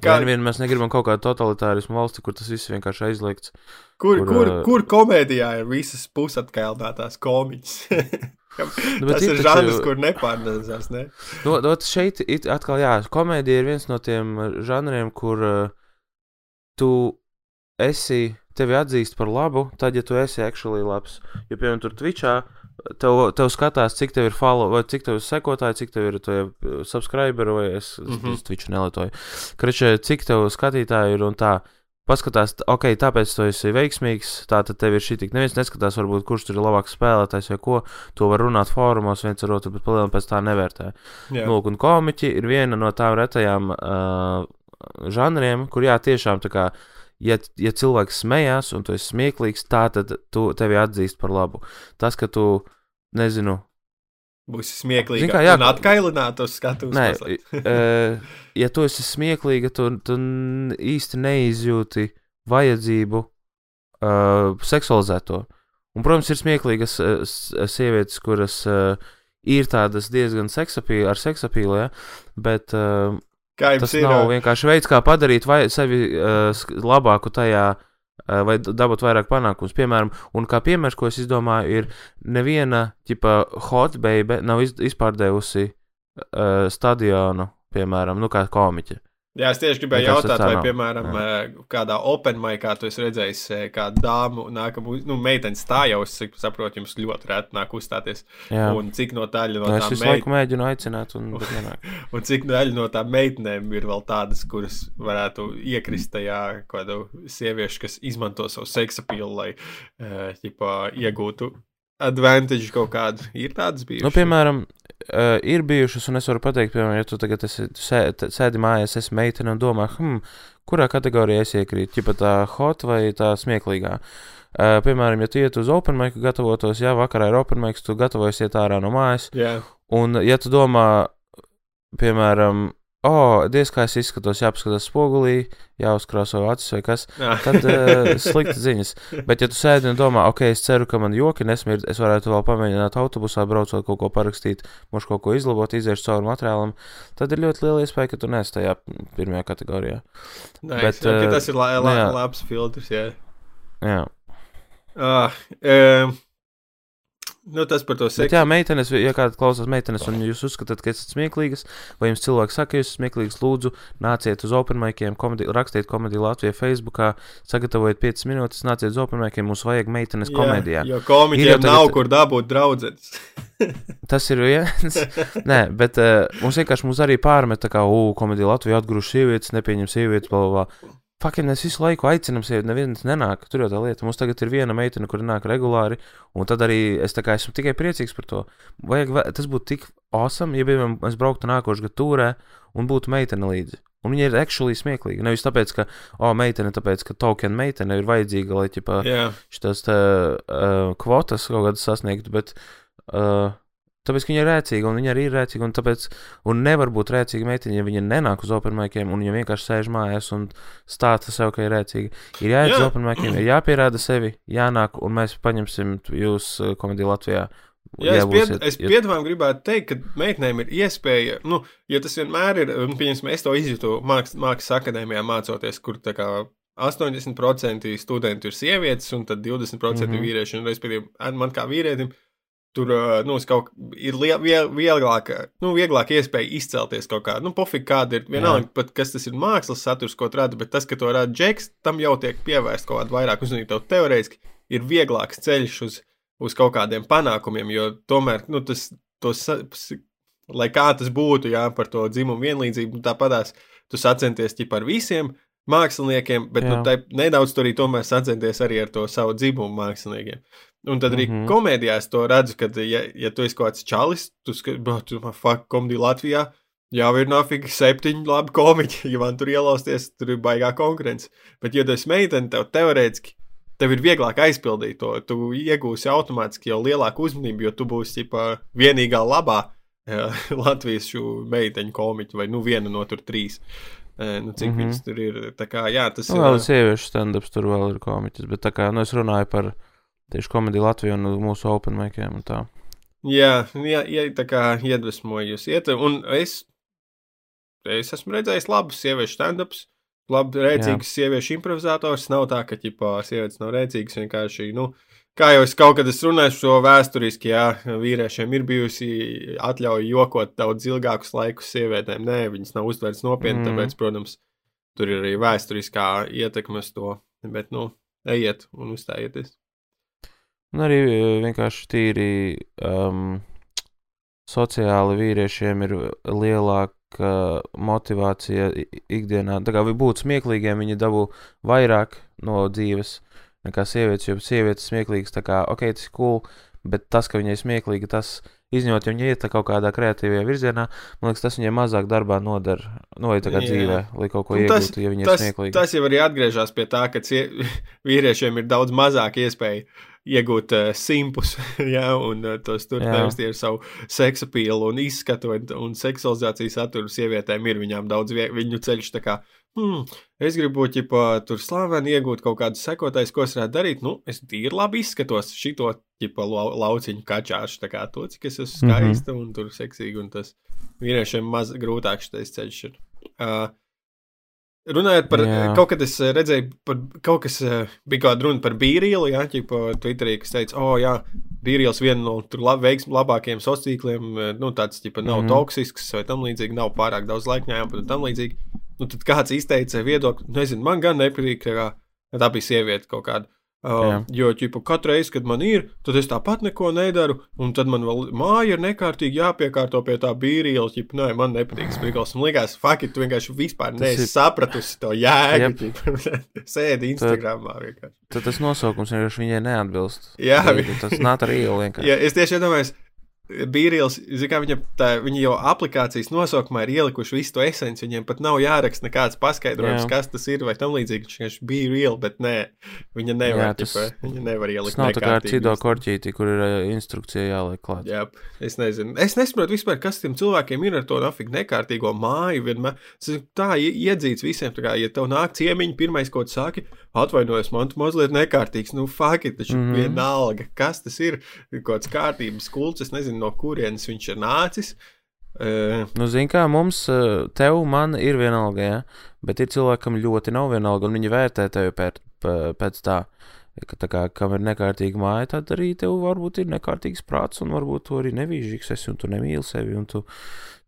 Kā vien mēs negribam kaut kādu totalitārismu valsti, kur tas viss vienkārši aizliegts. Kur, kur, kur, kur komēdijā ir visas pusatkaildātās komiķis? Nu, tas ir žanrs, taču... kur nepārnēzās. Ne? Nu, no, šeit it, atkal, jā, komēdija ir viens no tiem žanriem, kur uh, tu esi, tevi atzīst par labu, tad, ja tu esi actually labs. Jo, piemēram, tur Twitchā tev, tev skatās, cik tev ir follow, vai cik tev ir sekotāji, cik tev ir to subscriber, vai es, mm Mhm. -hmm. es Twitch nelietoju. Kračē, cik tev skatītāji ir un tā. Paskatās, ok, tāpēc tu esi veiksmīgs, tā tad tev ir šī tik. Neviens neskatās, varbūt, kurš tur ir labāks spēlētājs vai ko. To var runāt fórumos viens ar otru, bet palielināt pēc tā nevērtē. Jā, lūk, un komiķi ir viena no tām retajām uh, žanriem, kur jā, tiešām tā kā, ja, ja cilvēks smējās un tu esi smieklīgs, tā tad tu tevi atzīst par labu. Tas, ka tu, nezinu, būs smieklīgi. Zini kā, jā, un atkailināt uz skatuves. nē, uh, ja tu esi smieklīga, tu, tu īsti neizjūti vajadzību uh, seksualizēt to. Un, protams, ir smieklīgas uh, sievietes, kuras uh, ir tādas diezgan seksapīlas, ar seksapīlu, ja? bet uh, Tas ir? nav vienkārši veids, kā padarīt vai, sevi uh, labāku tajā, uh, vai dabūt vairāk panākumus. Piemēram, un kā piemērs, ko es izdomāju, ir neviena tipa hot baby nav iz, izpārdevusi uh, stadionu, piemēram, nu kā komiķa. Jā, es tieši gribēju tas jautāt, tā vai, nav. piemēram, ā, kādā open maikā tu esi redzējis ā, kādu dāmu, nākamu, nu, meiteni stājos, cik saprotu, jums ļoti reti nāk uzstāties. Jā, Un cik no daļa no nu, es tām visu meit... laiku mēģinu aicināt, un nenāk. Un cik daļa no tām meitenēm ir vēl tādas, kuras varētu iekrist tajā kādu sieviešu, kas izmanto savu seksapīlu, lai uh, ģipā, iegūtu advantage kaut kādu. Ir tādas bijušas. Nu, piemēram, uh, ir bijušas, un es varu pateikt, piemēram, ja tu tagad esi, sē, t- sēdi mājās, esi meitene un domā, hmm, kurā kategorijā es iekrītu, ja tā hot vai tā smieklīgā. Uh, piemēram, ja tu iet uz open mic, gatavotos, jā, vakarā ir open mic, tu gatavojies iet ārā no mājas, Jā, un ja tu domā, piemēram, o, oh, diez kā es izskatos, jāpaskatās spogulī, jāuzkrāso acis vai kas, Jā. tad uh, sliktas ziņas. Bet, ja tu sēdi un domā, ok, es ceru, ka man joki nesmird, es varētu vēl pamēģināt autobusā braucot, kaut ko parakstīt, možda kaut ko izlabot, iziešu cauri materiālam, tad ir ļoti liela iespēja, ka tu nes tajā pirmajā kategorijā. Nice. Bet, okay, ā, tas ir la, la, nu jā. labs filtrs. Jā. Jā, Ah, um, nu, tas par to Bet, seksu. jā meitenes, ja kāds klausās meitenes, un jūs uzskatāt, ka esat smieklīgas, vai jums cilvēki saka, ka jūs esat smieklīgas, lūdzu, nāciet uz open maikiem, komedi, rakstiet komēdiju Latvijā, Facebookā, sagatavojiet 5 minūtes, nāciet uz open maikiem, mums vajag meitenes komēdijā. Jo Ir komiķiem tagad- nav kur dabūt draudzenes. Tas ir viens. Nē, bet uh, mums vienkārši mums arī pārmet, kā, ugh, komēdija Latvijā atgrūž sievietes, nepieņem sievietes, bla, bla, bla. Fakiem mēs visu laiku aicinām sievieti, neviens nenāk. Tur jau tā lieta. Mums tagad ir viena meitene, kur nāk regulāri, un tad arī es esmu tikai priecīgs par to. Vajag, tas būtu tik awesome, ja, piemēram, es brauktu nākošais gadu turē un būtu meitene līdzi. Un viņa ir actually smieklīga. Nevis tāpēc, ka, oh, meitene, tāpēc, ka token meitene ir vajadzīga, lai, ķipā, Jā, šīs uh, kvotas kaut kādas sasniegtu, bet uh, tāpēc, viņa ir rēcīga, un viņa arī ir rēcīga, un tāpēc, un nevar būt rēcīga meitene, ja viņa nenāk uz open maikiem, un viņa vienkārši sēž mājās un stāsta sev, ka ir rēcīga. Ir jāiet uz Jā. open maikiem, ir jāpierāda sevi, jānāk, un mēs paņemsim jūs uh, komēdiju Latvijā. Jā, es, pied, es piedāvāju, gribētu teikt, ka meitenēm ir iespēja, nu, jo tas vienmēr ir, pieņemsim, es to izjūtu māks- mākslas akadēmijā mācoties, kur tā kā 80% studentu ir sievietes, un tad 20% mm. -hmm. vīrieši, un, respektīvi, man kā vīrietim, tur, nu, kaut ir lie- vie- vieglāk, nu, vieglāk iespēja izcelties kaut kā, nu, pofīgi kāda ir, vienalga, pat kas tas ir mākslas saturs, ko rada, bet tas, ka to rada džeks, tam jau tiek pievērst kaut kāda vairāk uzmanība, teorētiski ir vieglāks ceļš uz uz kaut kādiem panākumiem, jo tomēr nu, tas, tos, lai kā tas būtu, jā, par to dzimumu vienlīdzību, nu, tāpatās tu sacenties ķip ar visiem māksliniekiem, bet nu, Jā. tai, nedaudz tur arī tomēr sacenties arī ar to savu dzimumu māksliniekiem. Un tad arī mm. -hmm. komēdijā es to redzu, ka, ja, ja tu esi kaut kāds čalis, tu skaties, fuck, komēdija Latvijā. Jā, ir nafīgi septiņi labi komiķi, ja man tur ielausties, tur ir baigā konkurence. Bet, ja tu esi meitene, tev teorētiski tev ir vieglāk aizpildīt to. Tu iegūsi automātiski jau lielāku uzmanību, jo tu būsi ģipā, vienīgā labā jā, Latvijas meiteņu komiķa, vai nu viena no tur trīs. Eh, Nu, cik mm. -hmm. viņas tur ir? Tā kā, jā, tas Nu, ir. vēl sieviešu stand-ups, tur vēl ir komiķis, bet tā kā, nu, es runāju par tieši komēdiju Latviju un mūsu open maikiem un tā. Jā, jā, jā, tā kā iedvesmoju jūs iet. Un es, es esmu redzējis labus sieviešu stand-ups, labi rēcīgus sieviešu improvizators. Nav tā, ka ķipā sievietes nav rēcīgas vienkārši. Nu, Kā jau es kaut kad esmu runājis par to vēsturiski, jā, vīriešiem ir bijusi atļauja jokot daudz ilgākus laikus sievietēm. Nē, viņas nav uztverts nopietni, Mm. tāpēc, protams, tur ir arī vēsturiskā ietekme uz to. Bet, nu, ejiet un uzstājieties. Un arī eh, vienkārši tīri um, sociāli vīriešiem ir lielāka motivācija ikdienā. Tā kā būtu smieklīgiem, viņi dabū vairāk no dzīves nekā sievietes, jo sievietes smieklīgas, tā kā, ok, tas ir cool, bet tas, ka viņai smieklīgi, tas izņemot, ja viņa iet kaut kādā kreatīvajā virzienā, man liekas, tas viņai mazāk darbā nodara, no tā kā Jā. dzīvē, lai kaut ko Un tas- iegūtu, ja viņa ir Tas, smieklīga. tas jau arī atgriežas pie tā, ka vīriešiem ir daudz mazāk iespēja iegūt uh, simpus, ja, un uh, tos tur nevis ar savu seksa pīlu un izskatu un, un seksualizācijas saturu sievietēm ir viņām daudz vie, viņu ceļš tā kā. Hmm, es gribu, ķipa, tur slaveni iegūt kaut kādus sekotājus, ko es varētu darīt. Nu, es tīri labi izskatos šito, ķipa, lau, lauciņu kačāšu, tā kā to, cik es esmu Mhm. skaista un tur seksīga, un tas vīriešiem maz grūtāk šis ceļš ir. Uh, Runājot par Jā. kaut kad es redzēju, par kaut kas bija kāda runa par bīrīlu, jā, ķipa Twitterī, kas teica, o, jā, bīrīls viena no tur lab, veiksm, labākajiem sociāliem nu, tāds, ķipa, nav mm. -hmm. toksisks vai tam līdzīgi, nav pārāk daudz laika jāpad un tam līdzīgi. Nu, tad kāds izteica viedokli, nezinu, man gan nepatīk, kā, tā bija sieviete kaut kāda. Uh, Jā. jo, ķipa, katru reizi, kad man ir, tad es tāpat neko nedaru, un tad man vēl māja ir nekārtīgi jāpiekārto pie tā bīrīla. Ķipa, nē, man nepatīk sprigls. Man liekas, fakti, tu vienkārši vispār Tas neesi ir- sapratusi to jēgu. Sēdi Instagramā vienkārši. Tad tas nosaukums vienkārši viņai neatbilst. Jā, tas nāk ar ielu vienkārši. Ja, es tieši iedomājos, Bīrīls, viņa, tā, viņa jau aplikācijas nosaukumā ir ielikuši visu to esenci. Viņiem pat nav jāraksta nekāds paskaidrojums, Jā. kas tas ir vai tam līdzīgi. Viņš vienkārši bija real, bet nē, viņa nevar, Jā, tas- ķipa, viņa nevar ielikt. Tas nav tā kā ar cido korķīti, kur ir ā, instrukcija jāliek klāt. Jā, es nezinu. Es nesaprotu vispār, kas tiem cilvēkiem ir ar to nafig nekārtīgo māju. Vienmēr. Tas ir tā ie- iedzīts visiem. Tā kā, ja tev nāk ciemiņi, pirmais, ko tu saki, atvainojos, man tu mazliet nekārtīgs. Nu, fakti, taču mm. -hmm. vienalga, kas tas ir. Ir Kaut kāds kārtības kults, es nezinu, no kurienes viņš ir nācis. Uh, Nu, zini, kā mums, ā, tev, man ir vienalga, ja? bet ir cilvēkam ļoti nav vienalga, un viņi vērtē tevi pēc, pēc tā. Ka, tā kā, kam ir nekārtīga māja, tad arī tev varbūt ir nekārtīgs prāts, un varbūt tu arī nevīžīgs esi, un tu nemīli sevi, un tu,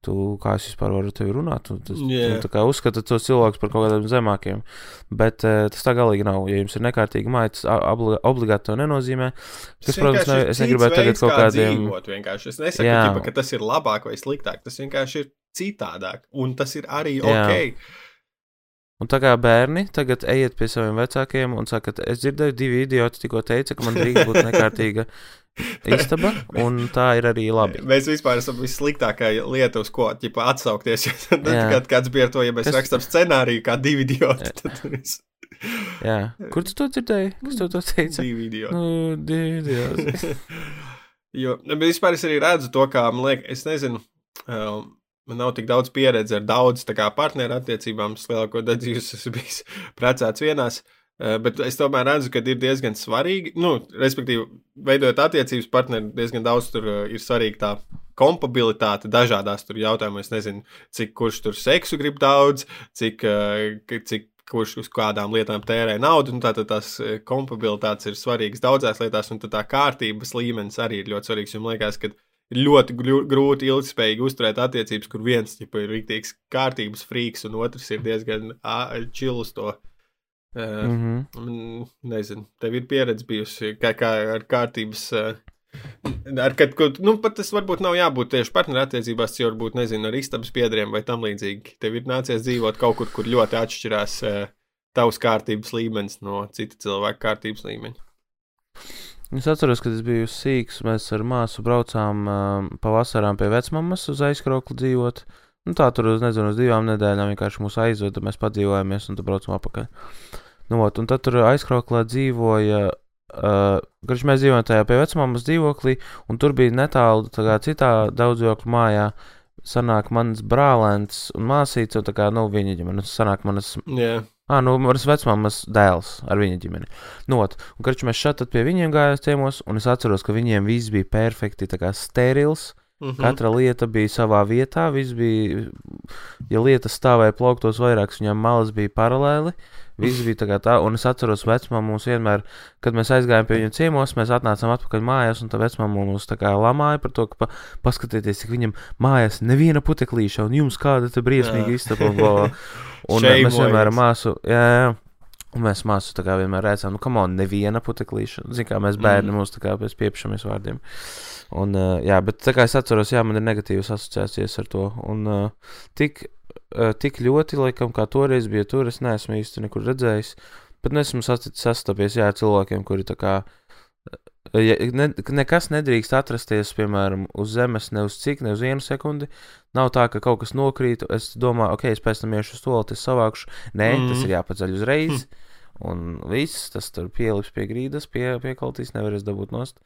tu kā es vispār varu ar tevi runāt, un tas, Jā. tu kā uzskata tos cilvēkus par kaut kādiem zemākiem, bet ē, tas tā galīgi nav, ja jums ir nekārtīga māja, tas obligāti to nenozīmē, kas, protams, ne, es negribētu tagad kaut kādiem, Dzīvot, vienkārši. es nesaku, ķipa, ka tas ir labāk vai sliktāk. Tas vienkārši ir citādāk. Un tas ir arī Jā. ok. Un tā kā bērni tagad ejiet pie saviem vecākiem un sakat, es dzirdēju, divi idioti tikko teica, ka man drīkst būt nekārtīga istaba, un tā ir arī labi. Mēs vispār esam vissliktākā lieta, uz ko ķipa, atsaukties. Tad, kad kāds bija ar to, ja mēs Es- rakstām scenāriju, kā divi idioti, tad tur ir Jā, kur tu to dzirdēji? Kas tev to teica? divi idioti. Nu, divi idioti. jo, bet vispār es arī redzu to, kā man liekas, es nezinu. Um, Man nav tik daudz pieredze ar daudz tā kā partneru attiecībām. Es lielāko daļu dzīves esmu bijis precēts vienās. Uh, Bet es tomēr redzu, ka ir diezgan svarīgi, nu, respektīvi, veidojot attiecības partneri, diezgan daudz tur uh, ir svarīga tā kompatibilitāte dažādās jautājumos. Es nezinu, cik kurš tur seksu grib daudz, cik, k- cik kurš uz kādām lietām tērē naudu. Nu, Tātad tās kompatibilitātes ir svarīgas daudzās lietās, un tā kārtības līmenis arī ir ļoti svarīgs. Man liekas, ka ļoti grūti ilgspējīgi uzturēt attiecības, kur viens tipa, ir rīktīgs kārtības frīks, un otrs ir diezgan čilus to. Uh, Mm -hmm. Mm, Nezinu, tev ir pieredze bijusi kā, kā ar kārtības. eh, Ar kad, ko, nu, pat tas varbūt nav jābūt tieši partnerattiecībās, jo varbūt, nezinu, ar istabas biedriem vai tam līdzīgi. Tev ir nācies dzīvot kaut kur, kur ļoti atšķirās uh, tavs kārtības līmenis no cita cilvēka kārtības līmeņa. Es atceros, kad es biju sīgs, mēs ar māsu braucām um, pavasarām pie vecmāmas uz aizkrokli dzīvot. Nu, tā tur, uz, nezinu, uz divām nedēļām vienkārši mūs aizveda, mēs padzīvojāmies un tad braucam atpakaļ. Nu, ot, un tad tur aizkroklā dzīvoja, uh, kurš mēs dzīvojam tajā pie vecmāmas dzīvoklī, un tur bija netālu citā daudzdzīvokļu mājā. Sanāk mans brālēns un māsīca, un tā kā, nu, viņa ģimene, sanāk manas Jā, Ah, nu, manas vecmāmas dēls ar viņa ģimeni. Nu, ot, un karš mēs šeit pie viņiem gājām ciemos, un es atceros, ka viņiem viss bija perfekti, tā kā sterils. Mhm. Katra lieta bija savā vietā, viss bija, ja lietas stāvēja plauktos vairākas, viņam malas bija paralēli. Viss bija tā kā tā, un es atceros, vecmāmu mums vienmēr, kad mēs aizgājām pie viņa ciemos, mēs atnācām atpakaļ mājās, un tā vecmāmu mums tā kā lamāja par to, ka pa, paskatieties, cik viņam mājās neviena puteklīša, un jums kāda te briesmīga istaba. Un, un mēs Šeimojies. vienmēr māsu, jā, jā. Un mēs māsu tā kā vienmēr redzam, nu, kam on, neviena puteklīša. Zin, kā mēs bērni mm. mūs tā kā pēc piepšamies vārdiem. Un, uh, jā, bet tā kā es atceros, jā, man ir negatīvas asociācijas ar to. Un uh, tik, uh, tik ļoti, laikam, kā toreiz bija tur, es neesmu īsti nekur redzējis. Bet nesmu sastapies, jā, cilvēkiem, kuri tā kā. Ja, ne, nekas nedrīkst atrasties, piemēram, uz zemes, ne uz cik, ne uz vienu sekundi. Nav tā, ka kaut kas nokrīt. Es domāju, ok, es pēc tam iešu uz to, tas savākšu. Nē, mm. tas ir jāpaceļ uzreiz. Mm. Un viss tas tur pielips pie grīdas, pie, piekaltīs, nevarēs dabūt nost.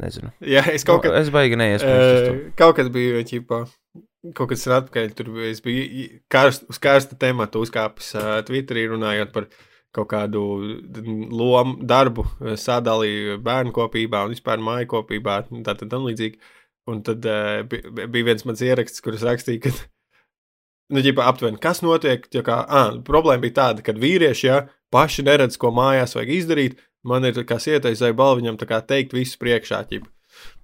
Nezinu. Jā, es kaut nu, kad. Es baigi neiespēju. Uh, kaut kad biju, ķipā, kaut kas ir atpakaļ, tur es biju karst, uz karsta tematu uzkāpis uh, Twitterī runājot par kaut kādu lomu, darbu sadalīju bērnu kopībā un vispār māju kopībā, tā tad tam līdzīgi. Un tad uh, bija viens mans ieraksts, kurš rakstīja, ka, nu, ģipa, aptuveni, kas notiek, kā, ah, problēma bija tāda, ka vīrieši, ja, paši neredz, ko mājās vajag izdarīt, man ir sietais balva viņam teikt visu priekšā. Ķipa.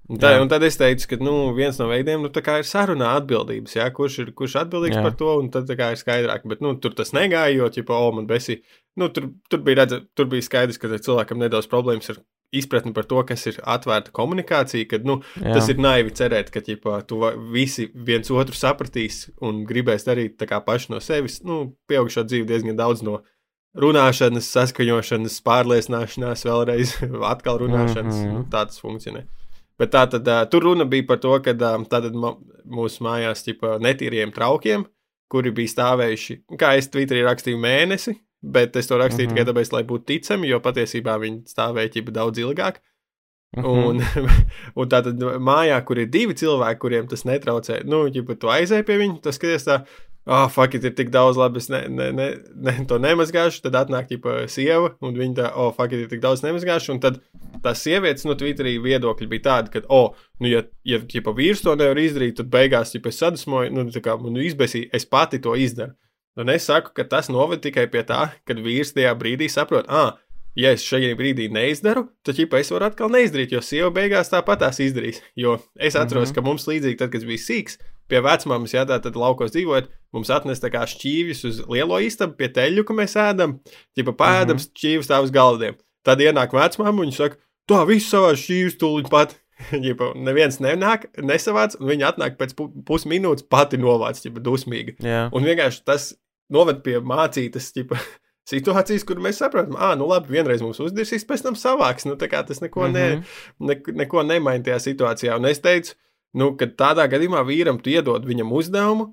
Un, tā, un tad es teicu, ka nu, viens no veidiem nu, ir sarunā atbildības, ja, kurš ir kurš atbildīgs jā. par to, un tad ir skaidrāk. Bet nu, tur tas negāja, jo, ja oh, man besi, nu, tur, tur, bija redz, tur bija skaidrs, ka cilvēkam nedaudz problēmas ar izpratni par to, kas ir atvērta komunikācija, kad nu, jā. tas ir naivi cerēt, ka ģipa, tu visi viens otru sapratīs un gribēs darīt tā kā paši no sevis. Nu, pieaugušo dzīvi diezgan daudz no runāšanas, saskaņošanas, pārliecināšanās, vēlreiz atkal runāšanas, mm -hmm. tādas funkcionē. Bet tā tad uh, tur runa bija par to, ka tātad mūsu mājās ķipa, netīriem traukiem, kuri bija stāvējuši, kā es Twitterī rakstīju, mēnesi, bet es to rakstīju mm -hmm. tikai tāpēc, lai būtu ticami, jo patiesībā viņi stāvēja ķipa daudz ilgāk. Mm -hmm. Un, un tā tad mājā, kur ir divi cilvēki, kuriem tas netraucē, nu, ja tu aizēji pie viņa, tas skaties tā, ah, oh, fuck, it, ir tik daudz labi, es ne, ne, ne, ne, to nemazgāšu. Tad atnāk ģipa, sieva, un viņa tā, oh, fuck, it, ir tik daudz nemazgāšu. Un tad tās sievietes no Twitterī viedokļi bija tādi, ka, oh, nu, ja, ja ģipa, vīrs to nevar izdarīt, tad beigās, ja es sadusmoju, nu, tā kā, nu, izbēsīju, es pati to izdaru. Un es saku, ka tas noved tikai pie tā, kad vīrs tajā brīdī saprot, ah, ja es šajā brīdī neizdaru, tad ķipa, es varu atkal neizdarīt, jo sieva beigās tāpat tās izdarīs. Jo es atceros, mm -hmm. ka mums līdzīgi, tad, kad es biju sīgs, pie vecmāmas, ja tā tad laukos dzīvojot, mums atnes tā kā šķīvis uz lielo istabu, pie teļu, ko mēs ēdam, ķipa pēdam mm -hmm. šķīvis tā uz galdiem. Tad ienāk vecmāma un viņa saka, tā viss savā šķīvis tūlīt pat. Ģipa, neviens nenāk, nesavāc, un viņa atnāk pēc pu pusminūtes pati novāc, ģipa, dusmīgi. Yeah. Un vienkārši tas noved pie mācītas, ģipa, situācijas, kur mēs saprotam, ah, nu labi, vienreiz mums uzdirsīs, pēc tam savāks. Nu, tā kā tas neko, mm -hmm. ne, mhm. ne, neko nemaina tajā situācijā. Un es teicu, nu, ka tādā gadījumā vīram tu iedod viņam uzdevumu.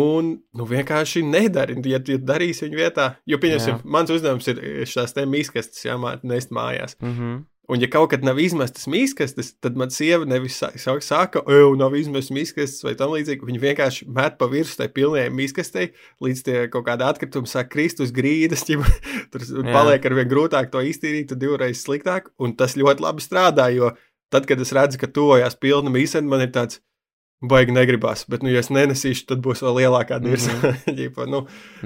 Un nu, vienkārši nedari, ja tu darīsi viņa vietā. Jo, pieņemsim, mans uzdevums ir šīs te mīkastes, jāmācīt mājās. Mm -hmm. Un, ja kaut kad nav izmestas mīkastes, tad man sieva nevis saka, ej, nav izmestas mīkastes vai tam līdzīgi. Viņa vienkārši met pa virsmu tai pilnējai mīkastei, līdz tie kaut kāda atkrituma sāk krist uz grīdas. Ķipa, tur Jā. paliek ar vien grūtāk to iztīrīt, tad divreiz sliktāk. Un tas ļoti labi strādā, jo tad, kad es redzu, ka tuvojās pilna mīsena, man ir tāds. Baigi negribas, bet, nu, ja es nenesīšu, tad būs vēl lielākā dirza. Mm -hmm. nu,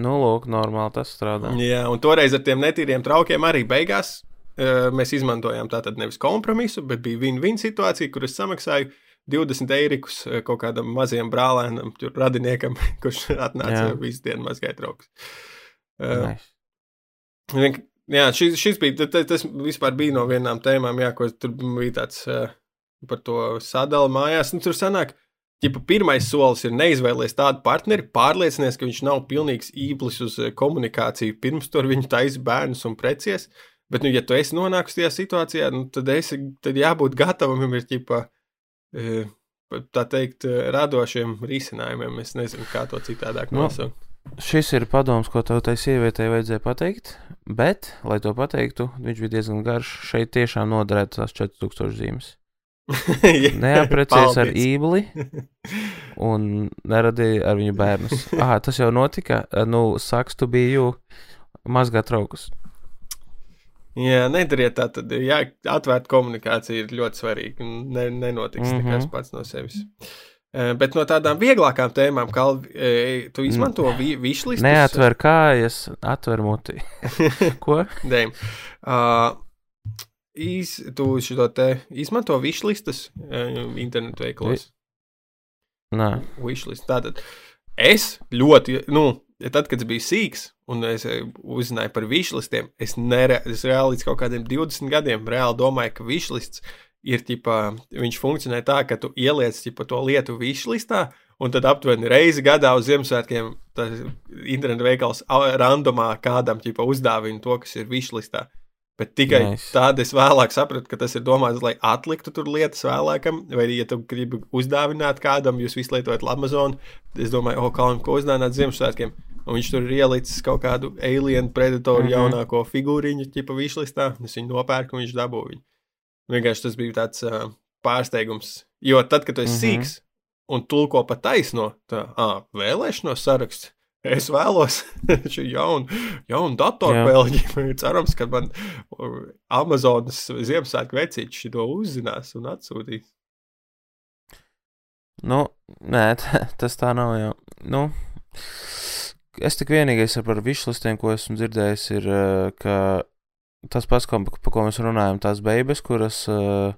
nu, lūk, normāli tas strādā. Jā, un toreiz ar tiem netīriem traukiem arī beigās uh, mēs izmantojām tātad nevis kompromisu, bet bija win-win situācija, kur es samaksāju 20 eirikus kaut kādam mazajam brālēnam, radiniekam, kurš atnāca visu dienu mazgāt trauks. Uh, nice. Jā, šis, šis bija, tas, tas vispār bija no vienām tēmām, jā, ko tur bija tāds uh, par to sadalu mājās. Nu, tur sanāk, ja pirmais solis ir neizvēlēties tādu partneri, pārliecinies, ka viņš nav pilnīgs īplis uz komunikāciju, pirms tur viņu taisa bērnus un precies. Bet, nu, ja tu esi nonākusi tajā situācijā, nu, tad, esi, tad jābūt gatavam ir ķipa, tā teikt, radošiem risinājumiem. Es nezinu, kā to citādāk nu, nosaukt. No. Šis ir padoms, ko tev tai sievietei vajadzēja pateikt, bet, lai to pateiktu, viņš bija diezgan garš. Šeit tiešām noderētu tās 4000 zīmes. Neaprecies ar ībli un neradīja ar viņu bērnus. Ah, tas jau notika. Nu, saks, tu biji mazgāt traukus. Jā, nedariet tā, tad jā, atvērt komunikācija ir ļoti svarīga. Ne, nenotiks mm -hmm. nekas pats no sevis. Eh, bet no tādām vieglākām tēmām, kā tu izmanto vi višlistus. Neatver kājas, atver muti. Ko? Dēm. Uh, iz, tu šo te izmanto višlistus uh, internetu veiklos. Nē. Višlist. Tātad es ļoti, nu, tad, kad es biju sīgs, un es uzzināju par višlistiem, es, nere, es reāli līdz kaut kādiem 20 gadiem reāli domāju, ka višlists ir, ģipā, viņš funkcionē tā, ka tu ieliec ģipā, to lietu višlistā, un tad aptuveni reizi gadā uz Ziemassvētkiem tas internetu veikals randomā kādam ģipā, uzdāvina to, kas ir višlistā. Bet tikai nice. tad es vēlāk sapratu, ka tas ir domāts, lai atliktu tur lietas vēlākam, vai arī, ja tu gribi uzdāvināt kādam, jūs visu lietojat Amazon, es domāju, o, kā ko uzdāvināt Ziemassvētkiem. Un viņš tur ir ielicis kaut kādu alien predatoru mm -hmm. jaunāko figūriņu, tipa višlistā. Es viņu nopērku, un viņš dabūja viņu. Vienkārši tas bija tāds uh, pārsteigums. Jo tad, kad tu esi mm -hmm. sīgs un tulko pa taisno, tā ah, vēlēšanos saraksts. Es vēlos šo jaunu, jaunu datorspēli. Cerams, ka man Amazonas Ziemassvētku vecītis to uzzinās un atsūtīs. Nu, nē, tas tā nav. Jau. Nu, es tik vienīgais par višlistiem, ko esmu dzirdējis, ir, ka tas pats, ko, par ko mēs runājam, tās beigas, kuras uh,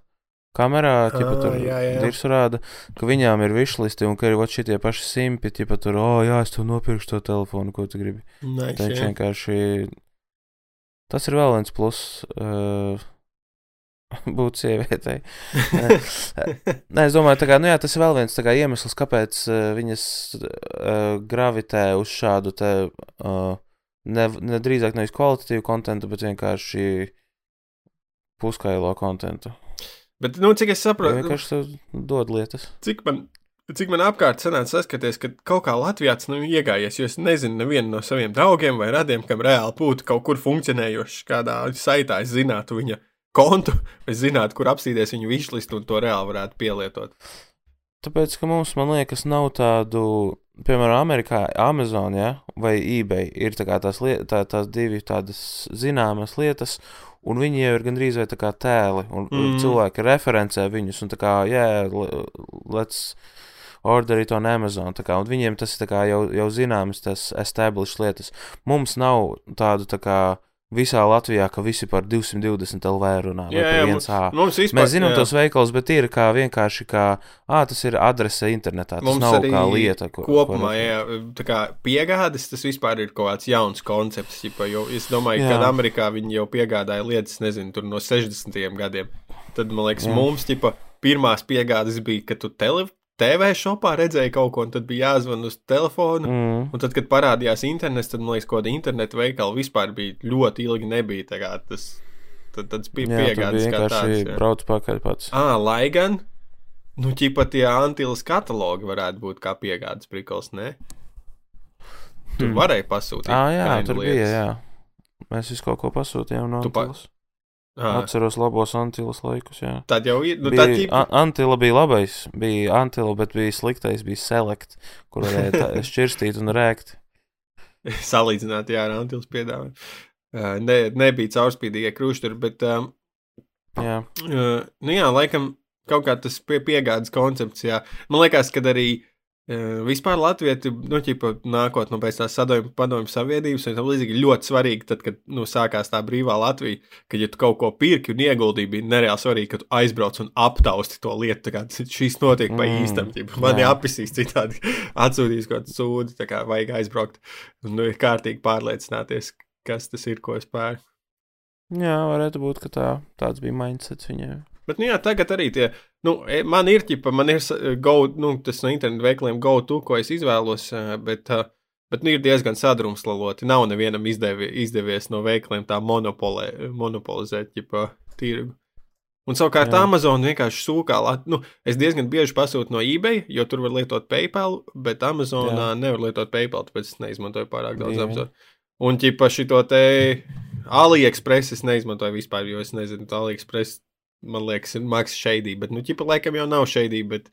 kamerā, ja ah, tur dirs rāda, ka viņām ir višlisti un ka ir šitie paši simti, ja tur, oh, jā, es tev nopirkšu to telefonu, ko tu gribi. Nice, tā vienkārši. Tas ir vēl viens plus. Uh, būt sievietei. Nē, es domāju, kā, nu jā, tas ir vēl viens kā, iemesls, kāpēc uh, viņas uh, gravitē uz šādu te, uh, ne, ne drīzāk nevis kvalitatīvu kontentu, bet vienkārši puskailo kontentu. Bet, nu, cik es saprotu, tas vienkārši dod lietas. Cik man, cik man apkārt sanāca saskaties, ka kaut kā Latvijā tas nav iegājies, jo es nezinu nevienu no saviem draugiem vai radiem, kam reāli būtu kaut kur funkcionējošs kādā saitā, es zinātu viņa kontu, es zinātu, kur apstīties viņu višlistu un to reāli varētu pielietot. Tāpēc, ka mums, man liekas, nav tādu, piemēram, Amerikā, Amazon ja, vai eBay ir tā tās, liet, tā, tās divi tādas zināmas lietas, un viņi jau ir gandrīz vai tā kā tēli, un mm. cilvēki referencē viņus, un tā kā, jā, yeah, let's order it on Amazon, tā kā, un viņiem tas ir tā kā jau, jau zināmas, tas established lietas. Mums nav tādu tā kā, visā Latvijā, ka visi par 220 LV runā. Jā, jā, mums, mums vispār, Mēs zinām jā. tos veikalus, bet ir kā vienkārši kā, ah, tas ir adrese internetā. Tas mums nav kā lieta. Ko, kopumā, ko jā, tā kā piegādes, tas vispār ir kaut kāds jauns koncepts. Ģipa, jo es domāju, ka Amerikā viņi jau piegādāja lietas, nezinu, tur no 60. gadiem. Tad, man liekas, jā. mums, ģipa, pirmās piegādes bija, ka tu tele, TV šopā redzēju kaut ko, un tad bija jāzvan uz telefonu. Mm. Un tad, kad parādījās internets, tad man liekas, ka internetu veikali vispār bija ļoti ilgi nebija. Tas, tad, tad bija piegādes kā tāds. Brauc pakaļ pats. Ā, lai gan, nu, ķipa tie antilas katalogi varētu būt kā piegādes prikals, ne? Tur hmm. varēja pasūtīt. Ā, jā, tur lietas. bija, jā. Mēs visu kaut ko pasūtījām no Antilas. Pa À. Atceros labos Antilas laikus. Jā. Tad jau ir. Nu, bija, ķip... Antila bija labais, bija Antila, bet bija sliktais, bija select, kur varēja šķirstīt un rēkt. Salīdzināt, jā, ar Antilas piedāvājumu. Uh, ne, nebija caurspīdīgie krusturi, bet. Um, jā. Uh, nu jā, laikam kaut kā tas pie, piegādes koncepts, jā. Man liekas, ka arī Vispār Latvijai, nu, ķipa, nākot no pēc tās sadojuma padomju savienības, un tam līdzīgi ļoti svarīgi, tad, kad nu, sākās tā brīvā Latvija, kad, ja tu kaut ko pirki un ieguldīji, bija nereāli svarīgi, ka tu aizbrauc un aptausti to lietu, kā šīs notiek pa mm, īstam. Ķipa, man jāapsīs citādi, atsūtīs kaut kādu sūdi, tā kā vajag aizbraukt un nu, kārtīgi pārliecināties, kas tas ir, ko es pērku. Jā, varētu būt, ka tā, tāds bija mindsets viņai. Bet, nu jā, tagad arī tie, nu, e, man ir ķipa, man ir go, nu, tas no internetu veikaliem go to, ko es izvēlos, bet, bet nu, ir diezgan sadrumslaloti. Nav nevienam izdevi, izdevies no veikaliem tā monopolē, monopolizēt, ķipa, tirgu. Un savukārt Jā. Amazon vienkārši sūkā, nu, es diezgan bieži pasūtu no eBay, jo tur var lietot PayPal, bet Amazonā Jā. nevar lietot PayPal, tāpēc es neizmantoju pārāk daudz Amazon. Un, ķipa, šito te AliExpress es neizmantoju vispār, jo es nezinu, AliExpress man liekas, ir Maks šeidī, bet, nu, ķipa laikam jau nav šeidī, bet.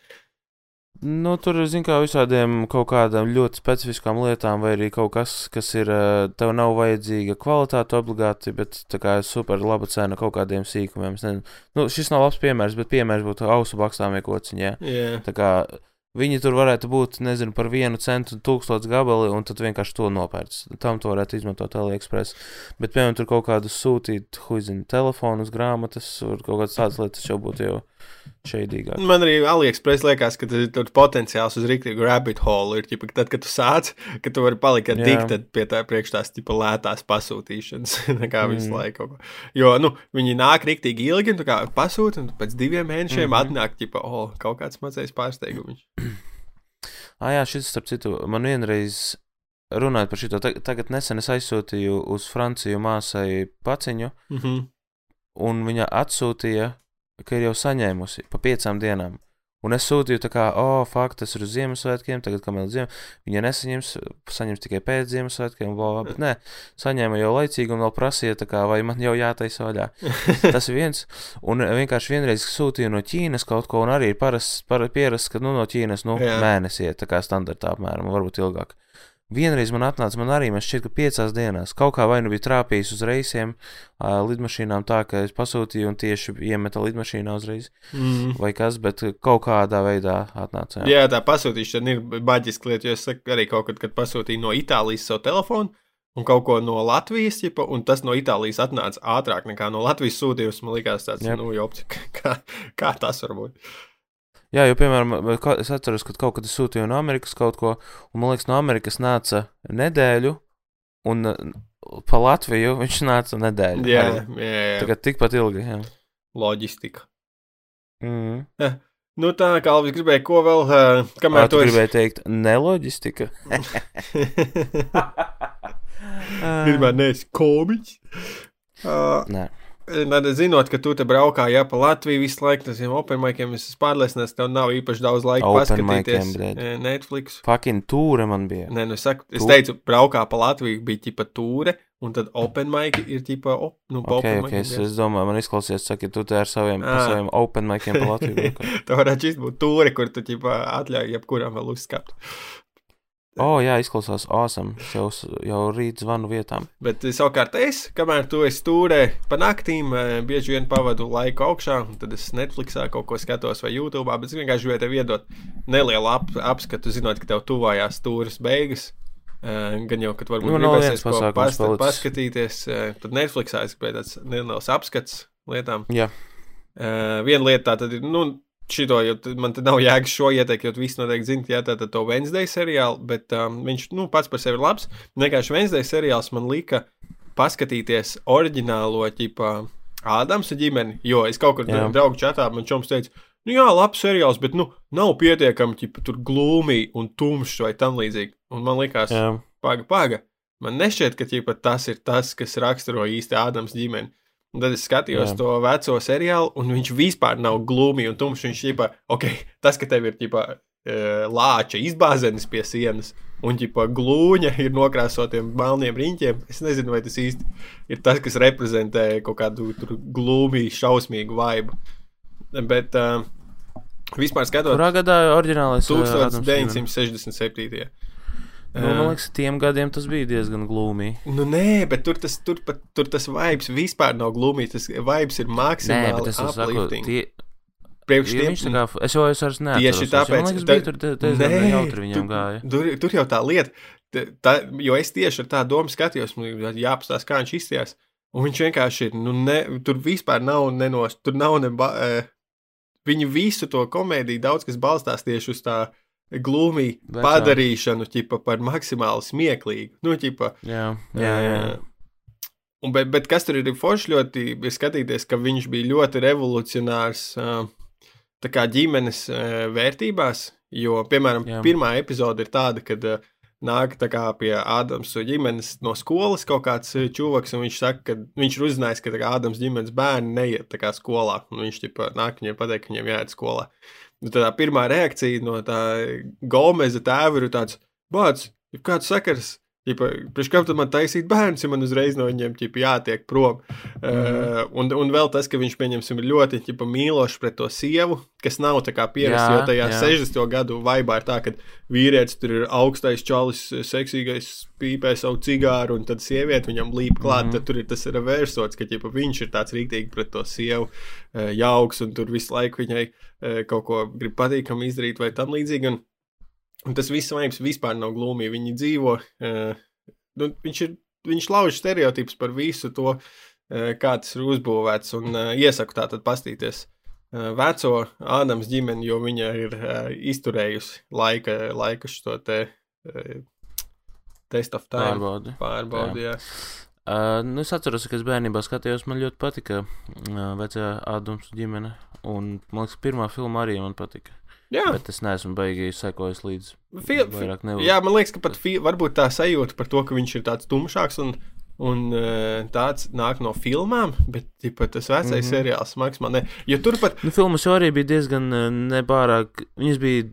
Nu, tur ir, zin kā, visādiem kaut kādām ļoti specifiskām lietām, vai arī kaut kas, kas ir, tev nav vajadzīga kvalitāte obligāti, bet tā kā super laba cena kaut kādiem sīkumiem. Nu, šis nav labs piemērs, bet piemērs būtu ausu bakstāmie kociņi. Yeah. Tā kā Viņi tur varētu būt, nezinu, par vienu centu tūkstošu gabali, un tad vienkārši to nopērts. Tam to varētu izmantot AliExpress. Bet, piemēram, tur kaut kādu sūtīt, huizinu, telefonus, grāmatas, kaut kādas tādas lietas jau būtu jau šeidīgāk. Man arī AliExpress liekas, ka tas- tur potenciāls uz rīktīgu rabbit hole ir. Ķipa, tad, kad tu sāc, ka tu vari palikt addicted pie tā priekš tās ķipa, lētās pasūtīšanas. Visu Mm. laiku. kaut ko. Jo nu, viņi nāk rīktīgi ilgi, un tu kā pasūti, un pēc diviem mēnešiem mm. -hmm. atnāk ķipa, oh, kaut kāds mazais pārsteigums. Ah, jā, šis, starp citu, man vienreiz runājot par šo, tagad nesen es aizsūtīju uz Franciju māsai paciņu, Mm -hmm. un viņa atsūtīja, ka ir jau saņēmusi pa piecām dienām. Un es sūtīju, tā kā, oh, fakts, tas ir uz Ziemassvētkiem, tagad, kad vēl Ziem... viņa nesaņems, saņems tikai pēc Ziemassvētkiem, bla, bla, bet nē, saņēma jau laicīgi un vēl prasīja, tā kā, vai man jau jātaisa vaļā. Tas ir viens, un vienkārši vienreiz sūtīju no Ķīnas kaut ko, un arī ir parasts, para, pierasts, ka nu, no Ķīnas, nu, Jā. mēnesi iet, tā kā standartā apmēram, varbūt ilgāk. Vienreiz man atnāca, man arī, man šķiet, ka piecās dienās kaut kā vai nu bija trāpījis uz reisiem, ā, lidmašīnām tā, ka es pasūtīju un tieši iemeta lidmašīnā uzreiz, mm. vai kas, bet kaut kādā veidā atnāca. Jā, tā pasūtīšana ir baģiska lieta, jo es saku, arī kaut kad, kad pasūtīju no Itālijas savu telefonu. Un kaut ko no Latvijas, ģipa, un tas no Itālijas atnāca ātrāk nekā no Latvijas sūtījums. Man liekas, tas ir, nu, jops, kā, kā tas var būt. Jā, jo, piemēram, es atceros, ka kaut kad es sūtīju no Amerikas kaut ko, un man liekas, no Amerikas nāca nedēļu, un pa Latviju viņš nāca nedēļu. Jā, jā, jā. Tagad tikpat ilgi. Jā. loģistika. Mm. Nu, tā kā Alvis gribēja, ko vēl, uh, kamēr tu to gribēji teikt, neloģistika? Pirmā, neesi komiķis. Uh, Nē, zinot, ka tu te braukā jā, pa Latviju visu laiku, tas ir open maikiem, es esmu pārliecināts, ka tev nav īpaši daudz laika Open paskatīties maikiem, eh, Netflix. fucking tūre man bija. Nē, nu, saku, es teicu, braukā pa Latviju bija ķipa tūre, un tad open maiki ir ķipa, op, nu, pa Ok, open ok, maikiem, es, es domāju, man izklausījās, saka, tu te ar saviem, ar saviem open maikiem pa Latviju. Tā varētu šis būt tūre, kur tu ķipa atļauj jebkuram vēl uzskapt. Oh, jā, izklausās awesome. Es jau, jau rīt zvanu vietām. Bet savukārt es, kamēr tu esi stūrē pa naktīm, eh, bieži vien pavadu laiku augšā, un tad es Netflixā kaut ko skatos vai YouTube, bet es vienkārši gribēju tev iedot nelielu ap, apskatu, zinot, ka tev tuvājās stūres beigas. Eh, Gan jau, kad varbūt Nu, gribēsies viens ko pasākums pasta, palicis. paskatīties, eh, tad Netflixā es gribēju tāds neliels apskats lietām. Jā, Uh, viena lieta tā tad ir, nu, šito, jo man te nav jēgas šo ieteikt, jo tu visi noteikti zini, jā, tā tad to Wednesday seriālu, bet um, viņš, nu, pats par sevi ir labs. Vienkārši Wednesday seriāls man lika paskatīties oriģinālo, ķipā, Ādamsa ģimeni, jo es kaut kur Jā. draugu čatā man čoms teica, nu jā, labs seriāls, bet, nu, nav pietiekami, ķipa, tur glūmī un tumšs vai tam līdzīgi. Un man likās, jā. paga, paga. Man nešķiet, ka ķipa, tas ir tas, kas raksturo īsti Ādams ģimeni. Un tad es skatījos Jā. To veco seriālu, un viņš vispār nav glūmīgs un tumšs. Viņš ir ok, tas, ka tev ir ģipa, eh, lāča izbāzenis pie sienas, un ģipa, glūņa ir nokrāsotiem melniem riņķiem. Es nezinu, vai tas īsti ir tas, kas reprezentē kaut kādu glūmīgu, šausmīgu vaibu. Bet uh, vispār skatot Kurā gadā oriģinālais uh, Ādams Ģimene? 1967. Nu, man liekas, tiem gadiem tas bija diezgan glūmīgi. Nu, nē, bet tur tas, tur, pat, tur tas vibes vispār nav glūmīgs. Tas vibes ir Nē, maksimāli bet es jau saku, tie, Priekš jo tiem, tā kā, es jau es vairs neatceros. Tieši tāpēc, liekas, tā- tur die- diezgan Nē, jautri viņam gāja. Tur, tur jau tā lieta, tā, tā, jo es tieši ar tādu domu skatījos, man ir jāapstāsta, kā viņš izskatījās. Un viņš vienkārši ir, nu, ne, tur vispār nav nenos, tur nav ne, ba, e, viņi visu to komēdiju daudz kas balstās tieši uz tā glūmī Vecā. padarīšanu, ķipa, par maksimāli smieklīgu. Nu, ķipa, Jā, jā, jā. Ē, Un, bet, bet kas tur ir forši ļoti, ir skatīties, ka viņš bija ļoti revolucionārs kā ģimenes vērtībās. Jo, piemēram, Jā. Jā. pirmā epizode ir tāda, kad nāk tā kā pie Ādams ģimenes no skolas kaut kāds ā, čuvaks, un viņš saka, ka viņš ir uzzinājis, ka Ādams ģimenes bērni neiet skolā. Un viņš ķipa, nāk viņiem pateikt, ka viņiem jāiet skolā. Nu, tā pirmā reakcija no tā Gomeza tēva ir tāds, bāc, ir kāds sakars. Tad man taisīt bērns, ja man uzreiz no viņiem ķipa, jātiek prom? Mm. -hmm. uh, un, un vēl tas, ka viņš pieņemsim ir ļoti ķipa, mīlošs pret to sievu, kas nav pierasts, jo tajā jā. 60. gadu vaibā ir tā, ka vīrietis tur ir augstais čalis, seksīgais, pīpē savu cigāru, un tad sieviete viņam līp klāt, mm. -hmm. tad tur ir tas reversots, ka ķipa, viņš ir tāds rīktīgi pret to sievu, uh, jauks, un tur visu laiku viņai uh, kaut ko grib patīkami izdarīt vai tam līdzīgi. Un, Un tas viss vairs vispār nav glūmīgi. Viņi dzīvo, uh, nu, viņš, ir, viņš lauž stereotipus par visu to, uh, kā tas ir uzbūvēts. Un uh, iesaku tā tad pastīties veco Ādams ģimeni, jo viņa ir izturējusi laika, laika šo te test of time Pārbaudi. pārbaudi. Jā. Uh, nu, es atceros, ka es bērnībā skatījos, man ļoti patika uh, vecā Ādams ģimene. Un, man liekas, pirmā filma arī man patika. Jā, Bet es neesmu beigīgi sekojis līdzi. Fil, Vairāk nevaru. jā, man liekas, ka pat varbūt tā sajūta par to, ka viņš ir tāds tumšāks un, un uh, tāds nāk no filmām, bet tipa, tas vecais mm. -hmm. seriāls smags man ne. Jo turpat, Nu, filmas jau arī bija diezgan uh, nepārāk. Viņas bija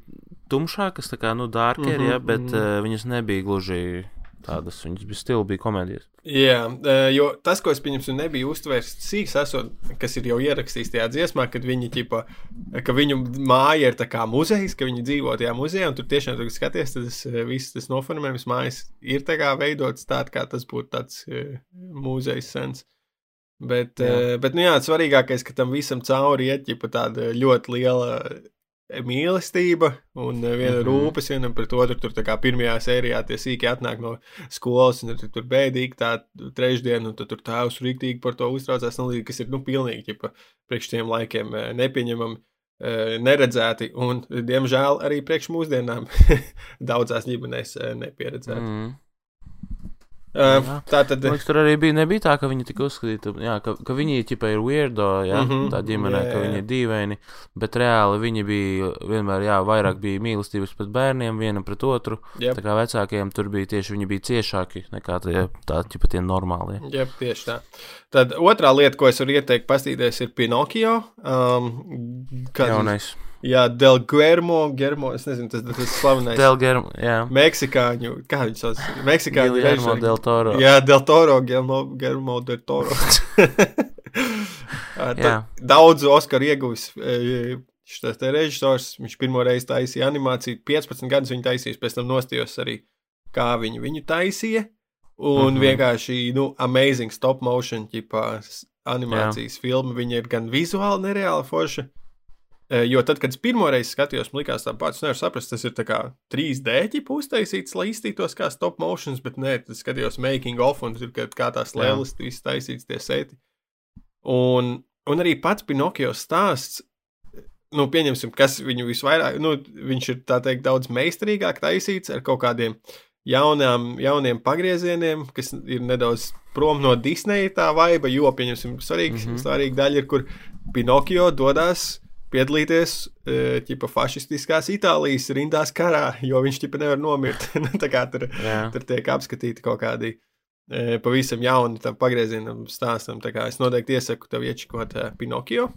tumšākas, tā kā, nu, dārkeri, mm -hmm, ja, bet mhm. uh, viņas nebija gluži tādas. Viņas bija stila, bija komēdijas. jā, uh, jo tas, ko es pieņemsim, nebija uztvērs sīks, esot, kas ir jau ierakstīts tajā dziesmā, kad viņi, ķipa, ka viņu māja ir tā kā muzejs, ka viņi dzīvo tajā muzejā, un tur tiešām, tur skaties, tas uh, viss tas noformējums mājas ir tā kā veidots tā, kā tas būtu tāds uh, muzejs sens. Bet, Jā. bet nu jā, svarīgākais, ka tam visam cauri iet ģipa tāda ļoti liela mīlestība un eh, viena mm. -hmm. rūpes vienam pret otru. Tur kā pirmajā sērijā tie sīki atnāk no skolas, un tur, tur bēdīgi tā trešdiena, un tur tēvs rīktīgi par to uztraucās, nu, kas ir, nu, pilnīgi, ģipa, priekš tiem laikiem eh, nepieņemami. eh, Neredzēti, un, diemžēl, arī priekš mūsdienām daudzās ģimenēs nepieredzēti. Mm. Mm. Uh, Jā. tā tad liekas, tur arī bija, nebija tā, ka viņi tika uzskatīti, jā, ka, ka viņi ķipa ir weirdo, jā, mm -hmm, tā ģimenē, jā, ka viņi ir dīvaini, bet reāli viņi bija vienmēr, jā, vairāk bija mīlestības pret bērniem, vienam pret otru. Jep. Tā kā vecākiem tur bija tieši, viņi bija ciešāki nekā tie, tā, ķipa tie normālie. Jā, tieši tā. Tad otrā lieta, ko es varu ieteikt, paskatīties, ir Pinocchio. Um, kad, Jaunais. Jā, Del Guermo, Germo, es nezinu, tas tas slavenais. Delgerm, jā. Meksikāņu, kā viņš sauc? Meksikāņu režisori. del Toro. Jā, Del Toro, Germo, Germo del Toro. Daudz Oskaru ieguvis e, šis režisors. Viņš pirmo reizi taisīja animāciju, 15 gadus viņa taisījis, pēc tam nostījos arī, kā viņi viņu taisīja. Un mm. -hmm. vienkārši, nu, amazing stop motion, ģipā, s- animācijas Jā. filma. Viņa ir gan vizuāli nereāli forša. Jo tad, kad es pirmo reizi skatījos, man liekas, tā pats nevar saprast, tas ir tā kā 3D ķipa uztaisīts, lai iztītos kā stop motions, bet nē, tas skatījos making of, un tur kā, tās lēlas viss taisīts tie seti. Un, un arī pats Pinokio stāsts, nu, pieņemsim, kas viņu visvairāk, nu, viņš ir tā teikt daudz meistarīgāk taisīts ar kaut kādiem jaunām, jauniem pagriezieniem, kas ir nedaudz prom no Disneja tā vaiba, jo, pieņemsim, svarīgs, mm Mhm. -hmm. svarīga daļa ir, kur Pinokio dodas piedalīties e, ķipa, fašistiskās Itālijas rindās karā, jo viņš ķipa nevar nomirt. Nu, tā kā tur, Jā. tur tiek apskatīti kaut kādi e, pavisam jauni tam pagriezienam stāstam. Tā kā es noteikti iesaku tev iečikot e, Pinokio.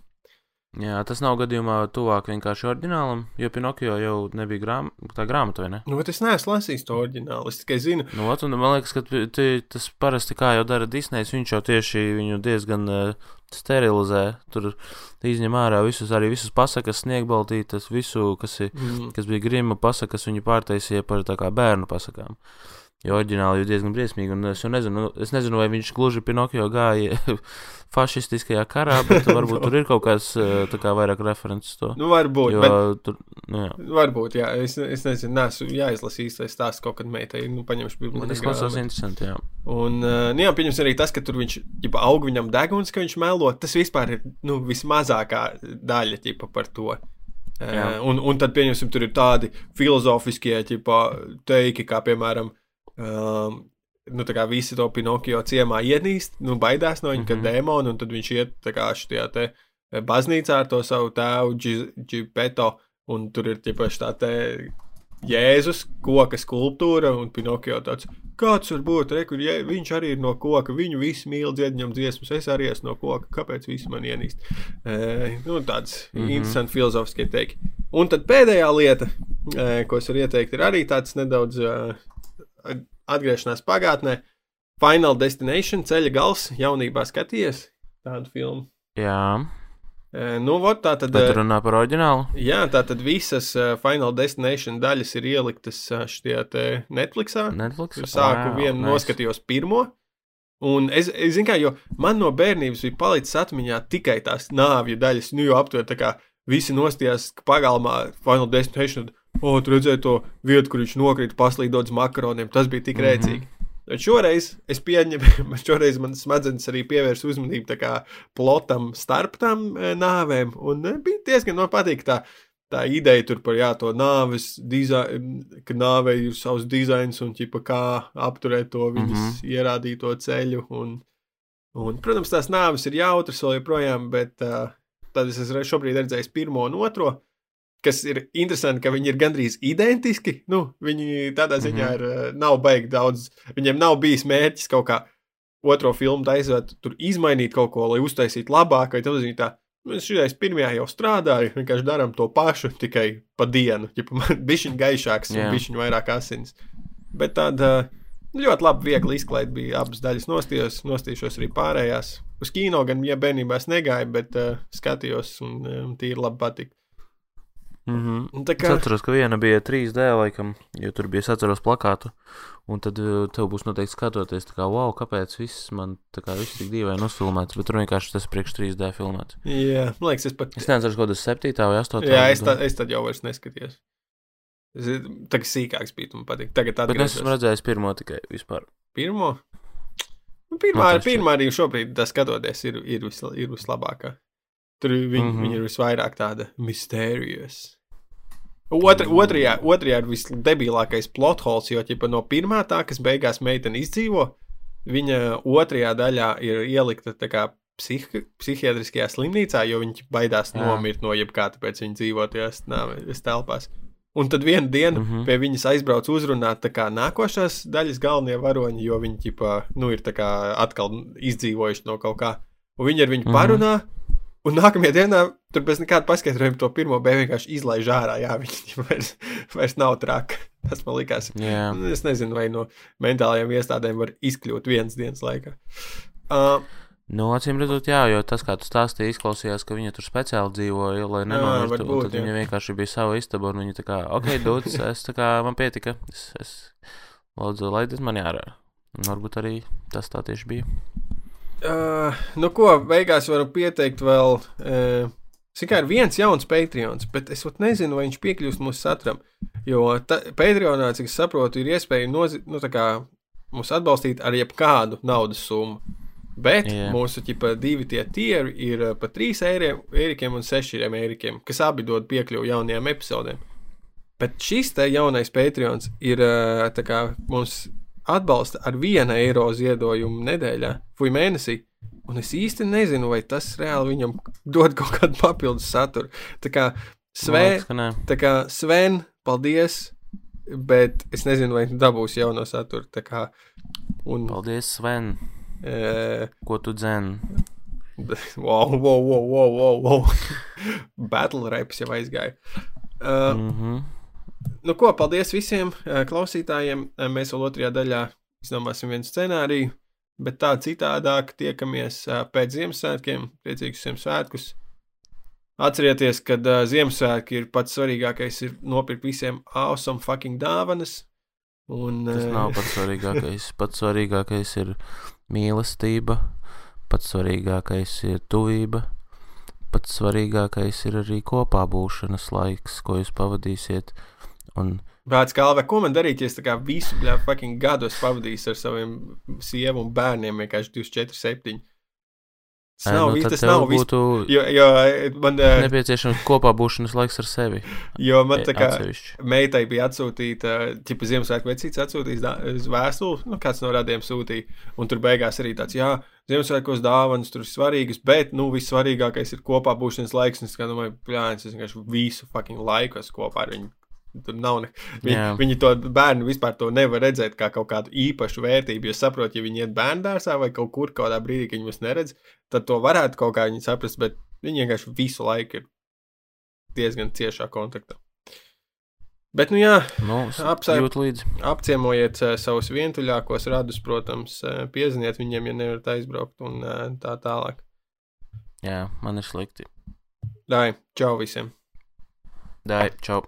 Jā, tas nav gadījumā tuvāk vienkārši oriģinālam, jo Pinokio jau nebija grām, tā grāmata, vai ne? Nu, bet es neesmu lasījis to oriģinālu. Es tikai zinu, Nu, ot, un man liekas, ka t- t- tas parasti kā jau dara Disneys, viņš jau tieši viņu diezgan uh, sterilizē. Tur izņem ārā visus, arī visus pasakas, sniegbaltītas, visu, kas, ir, mm, kas bija grima pasakas, viņu pārtaisīja par tā kā bērnu pasakām. Jo oriģināli jau diezgan briesmīgi, un es nezinu, es nezinu, vai viņš gluži Pinokio gāja fašistiskajā karā, bet varbūt tur ir kaut kāds eh, kā vairāk references to. nu, varbūt. Jo Bet, tur, nu, jā. varbūt, jā. Es, es nezinu, neesmu jāizlasīs tas stāsts kaut kad meitai. Nu, paņemšu Bet bibliotēku. Tas klausās interesanti, jā. Un, uh, nu, jā, pieņemsim arī tas, ka tur viņš ģipa, aug viņam deguns, ka viņš melo. Tas vispār ir nu, vismazākā daļa ģipa, par to. Jā. Uh, un, un tad, pieņemsim, tur ir tādi filozofiskie ģipa, teiki, kā piemēram, um, nu, tā kā visi to Pinokio ciemā ienīst, nu, baidās no viņa, mm -hmm. Mhm. ka demoni, un tad viņš iet tā kā šajā te eh, baznīcā ar to savu tēvu, Džipeto, un tur ir ģipa tā te Jēzus, koka skulptūra, un Pinokio tāds, kāds var būt, re, kur jē, viņš arī ir no koka, viņu visi mīl dziedņam dziesmas, es arī esmu no koka, kāpēc visi man ienīst? E, nu, tāds mm Mhm. -hmm. interesants filozofiskie teiki. Un tad pēdējā lieta, e, ko es varu ieteikt, ir arī tāds nedaudz e, atgriešanās pagātnē. Final Destination ceļa gals jaunībā skaties tādu filmu. Jā, E, nu, vot, tā tad. bet e, runā par oriģinālu. Jā, tā tad visas uh, Final Destination daļas ir ieliktas šajā Netflixā. Netflix. Es sāku wow, vienu, nice. noskatījos pirmo. Un es, es zinu, kā, jo man no bērnības bija palicis atmiņā tikai tās nāvju daļas, nu, jau aptuveni tā kā visi nostājās pagalmā Final Destination. O, tu redzēji to vietu, kur viņš nokrita paslīdot uz makaroniem. Tas bija tik Mhm. rēcīgi. Bet šoreiz es pieņemu, šoreiz man smadzenes arī pievērsa uzmanību kā plotam starp tām e, nāvēm. Un e, bija diezgan man patīk tā, tā ideja tur par jā, to nāves dizainu, ka nāvei ir savs dizains un ķipa kā apturēt to viņas mm -hmm. ierādīto ceļu. Un, un, protams, tās nāves ir jautras vēl joprojām, bet uh, tad es esmu šobrīd redzējis pirmo un otro kas ir interesanti, ka viņi ir gandrīz identiski. Nu, viņi tādā ziņā mm -hmm. ir, eh, nav baigi daudz. Viņiem nav bijis mērķis kaut kā otro filmu taisot, tur izmainīt kaut ko, lai uztaisītu labāk. Vai tad viņi tā, mēs šodien pirmajā jau strādājam, vienkārši darām to pašu tikai pa dienu. Bišķiņ gaišāks yeah. un bišķiņ vairāk asins. Bet tāda ļoti labi, viegli izklaide bija abas daļas nostījos, nostīšos arī pārējās. Uz kino gan, ja bērnībā es negāju, bet uh, skatījos un um, tīri labi patika. Mm -hmm. Tā kā... Es atceros, ka viena bija 3D, laikam, jo tur bija, es atceros plakātu, un tad uh, tev būs noteikti skatoties, kā, wow, kāpēc viss man, tā kā, viss tik dīvaini uzfilmēts, bet tur vienkārši tas priekš 3D filmēts. Jā, man liekas, es pat... Es kaut kas 7. vai 8. Jā, es, tā, es tad jau vairs neskatījos. Tagad sīkāks bija, man patīk. Tagad atgriezos. Bet es esmu redzējis pirmo tikai vispār. Pirmo? Nu, pirmā, pirmā arī šobrīd, skatoties, ir, ir, vis, ir vislabākā. Tur viņi, mm -hmm. viņi ir visvairāk tāda mysterious. Otra, otrajā, otrajā ir visdebilākais plothols, jo ķipa, no pirmā tā, kas beigās meitene izdzīvo, viņa otrajā daļā ir ielikta kā, psih, psihiatriskajā slimnīcā, jo viņi baidās Jā. nomirt no jebkā, tāpēc viņi dzīvo tajās nāves telpās. Un tad vienā dienā mm -hmm. pie viņas aizbrauc uzrunāt kā, nākošās daļas galvenie varoņi, jo viņi ķipa, nu, ir kā, atkal izdzīvojuši no kaut kā. Un viņi ar viņu mm -hmm. parunā, Un nākamajā dienā tur bez nekāda paskaidrojuma to pirmo bēdu vienkārši izlaiž ārā. Jā, viņi vairs, vairs nav traki. Tas man likās. Yeah. Es nezinu, vai no mentālajām iestādēm var izkļūt vienas dienas laikā. Uh, Nu, acīm redzot, jā, jo tas, kā tu stāstīji, izklausījās, ka viņa tur speciāli dzīvoja, lai nenomirtu. Būt, tad jā. viņa vienkārši bija sava istaba, un viņa tā kā, ok, dūts, es tā kā man pietika, es, es lūdzu, laid man jārā. Un varbūt arī tas tā tieši bija. Uh, nu, ko beigās varu pieteikt vēl. Uh, Tikai ir viens jauns Patreons, bet es pat nezinu, vai viņš piekļūst mūsu saturam. Jo Patreonā, cik es saprotu, ir iespēja nozi, nu, kā, mūs atbalstīt ar jebkādu naudas summu. Bet yeah. mūsu ķipa, divi tie tieri ir pa 3 eirikiem un 6 eirikiem, kas abi dod piekļuvi jaunajām epizodēm. Bet šis te jaunais Patreons ir kā, mums atbalsta ar viena eiro ziedojumu nedēļā vai mēnesī. Un es īsti nezinu, vai tas reāli viņam dod kaut kādu papildus saturu. Tā kā Sven, tā kā Sven paldies, bet es nezinu, vai dabūs jauno saturu. Kā, un, paldies, Sven. E... Ko tu dzēni? Wow, wow, wow, wow, wow, wow. Battle raps jau aizgāja. Uh, mm -hmm. Nu, ko, paldies visiem eh, klausītājiem. Eh, mēs vēl otrajā daļā izdomāsim vienu scenāriju, bet tā citādāk tiekamies eh, pēc Ziemassvētkiem. Priecīgus Ziemassvētkus! Atcerieties, ka uh, Ziemassvētki ir pats svarīgākais, ir nopirkt visiem awesome fucking dāvanas. Un, uh, Tas nav pats svarīgākais. pats svarīgākais ir mīlestība, pats svarīgākais ir tuvība, pats svarīgākais ir arī kopā būšanas laiks, ko jūs pavadīsiet Un... Vārds galvā, ko man darīt, ja es visu bļā, fucking gadus pavadīju ar saviem sievu un bērniem, vienkārši 24, 7. Tas nav, nu, tas nav būtu jo, jo man uh, nepieciešams kopā būšanas laiks ar sevi. Jo man tā kā atsevišķi. meitai bija atsūtīta, tipa Ziemassvētku vecīts atsūtījis vēstuli, nu kāds no radiem sūtīja, un tur beigās arī tāds, jā, Ziemassvētkos dāvanas tur ir svarīgas, bet, nu, vissvarīgākais ir kopā būšanas laiks, un es domāju, pļāns, es vienkārši visu fucking laiku esmu kopā ar viņu Tur nav ne. Viņi, Jā. viņi to bērnu vispār to nevar redzēt kā kaut kādu īpašu vērtību. Jo saprot, ja viņi iet bērnu dārzā vai kaut kur kādā brīdī, kad viņi mūs neredz, tad to varētu kaut kā viņi saprast, bet viņi vienkārši visu laiku ir diezgan ciešā kontaktā. Bet, nu jā, nu, apsaiet līdzi. Apciemojiet uh, savus vientuļākos radus, protams, uh, pieziniet viņiem, ja nevarat aizbraukt un uh, tā tālāk. Jā, man ir slikti. Dai, čau visiem! Dai, čau!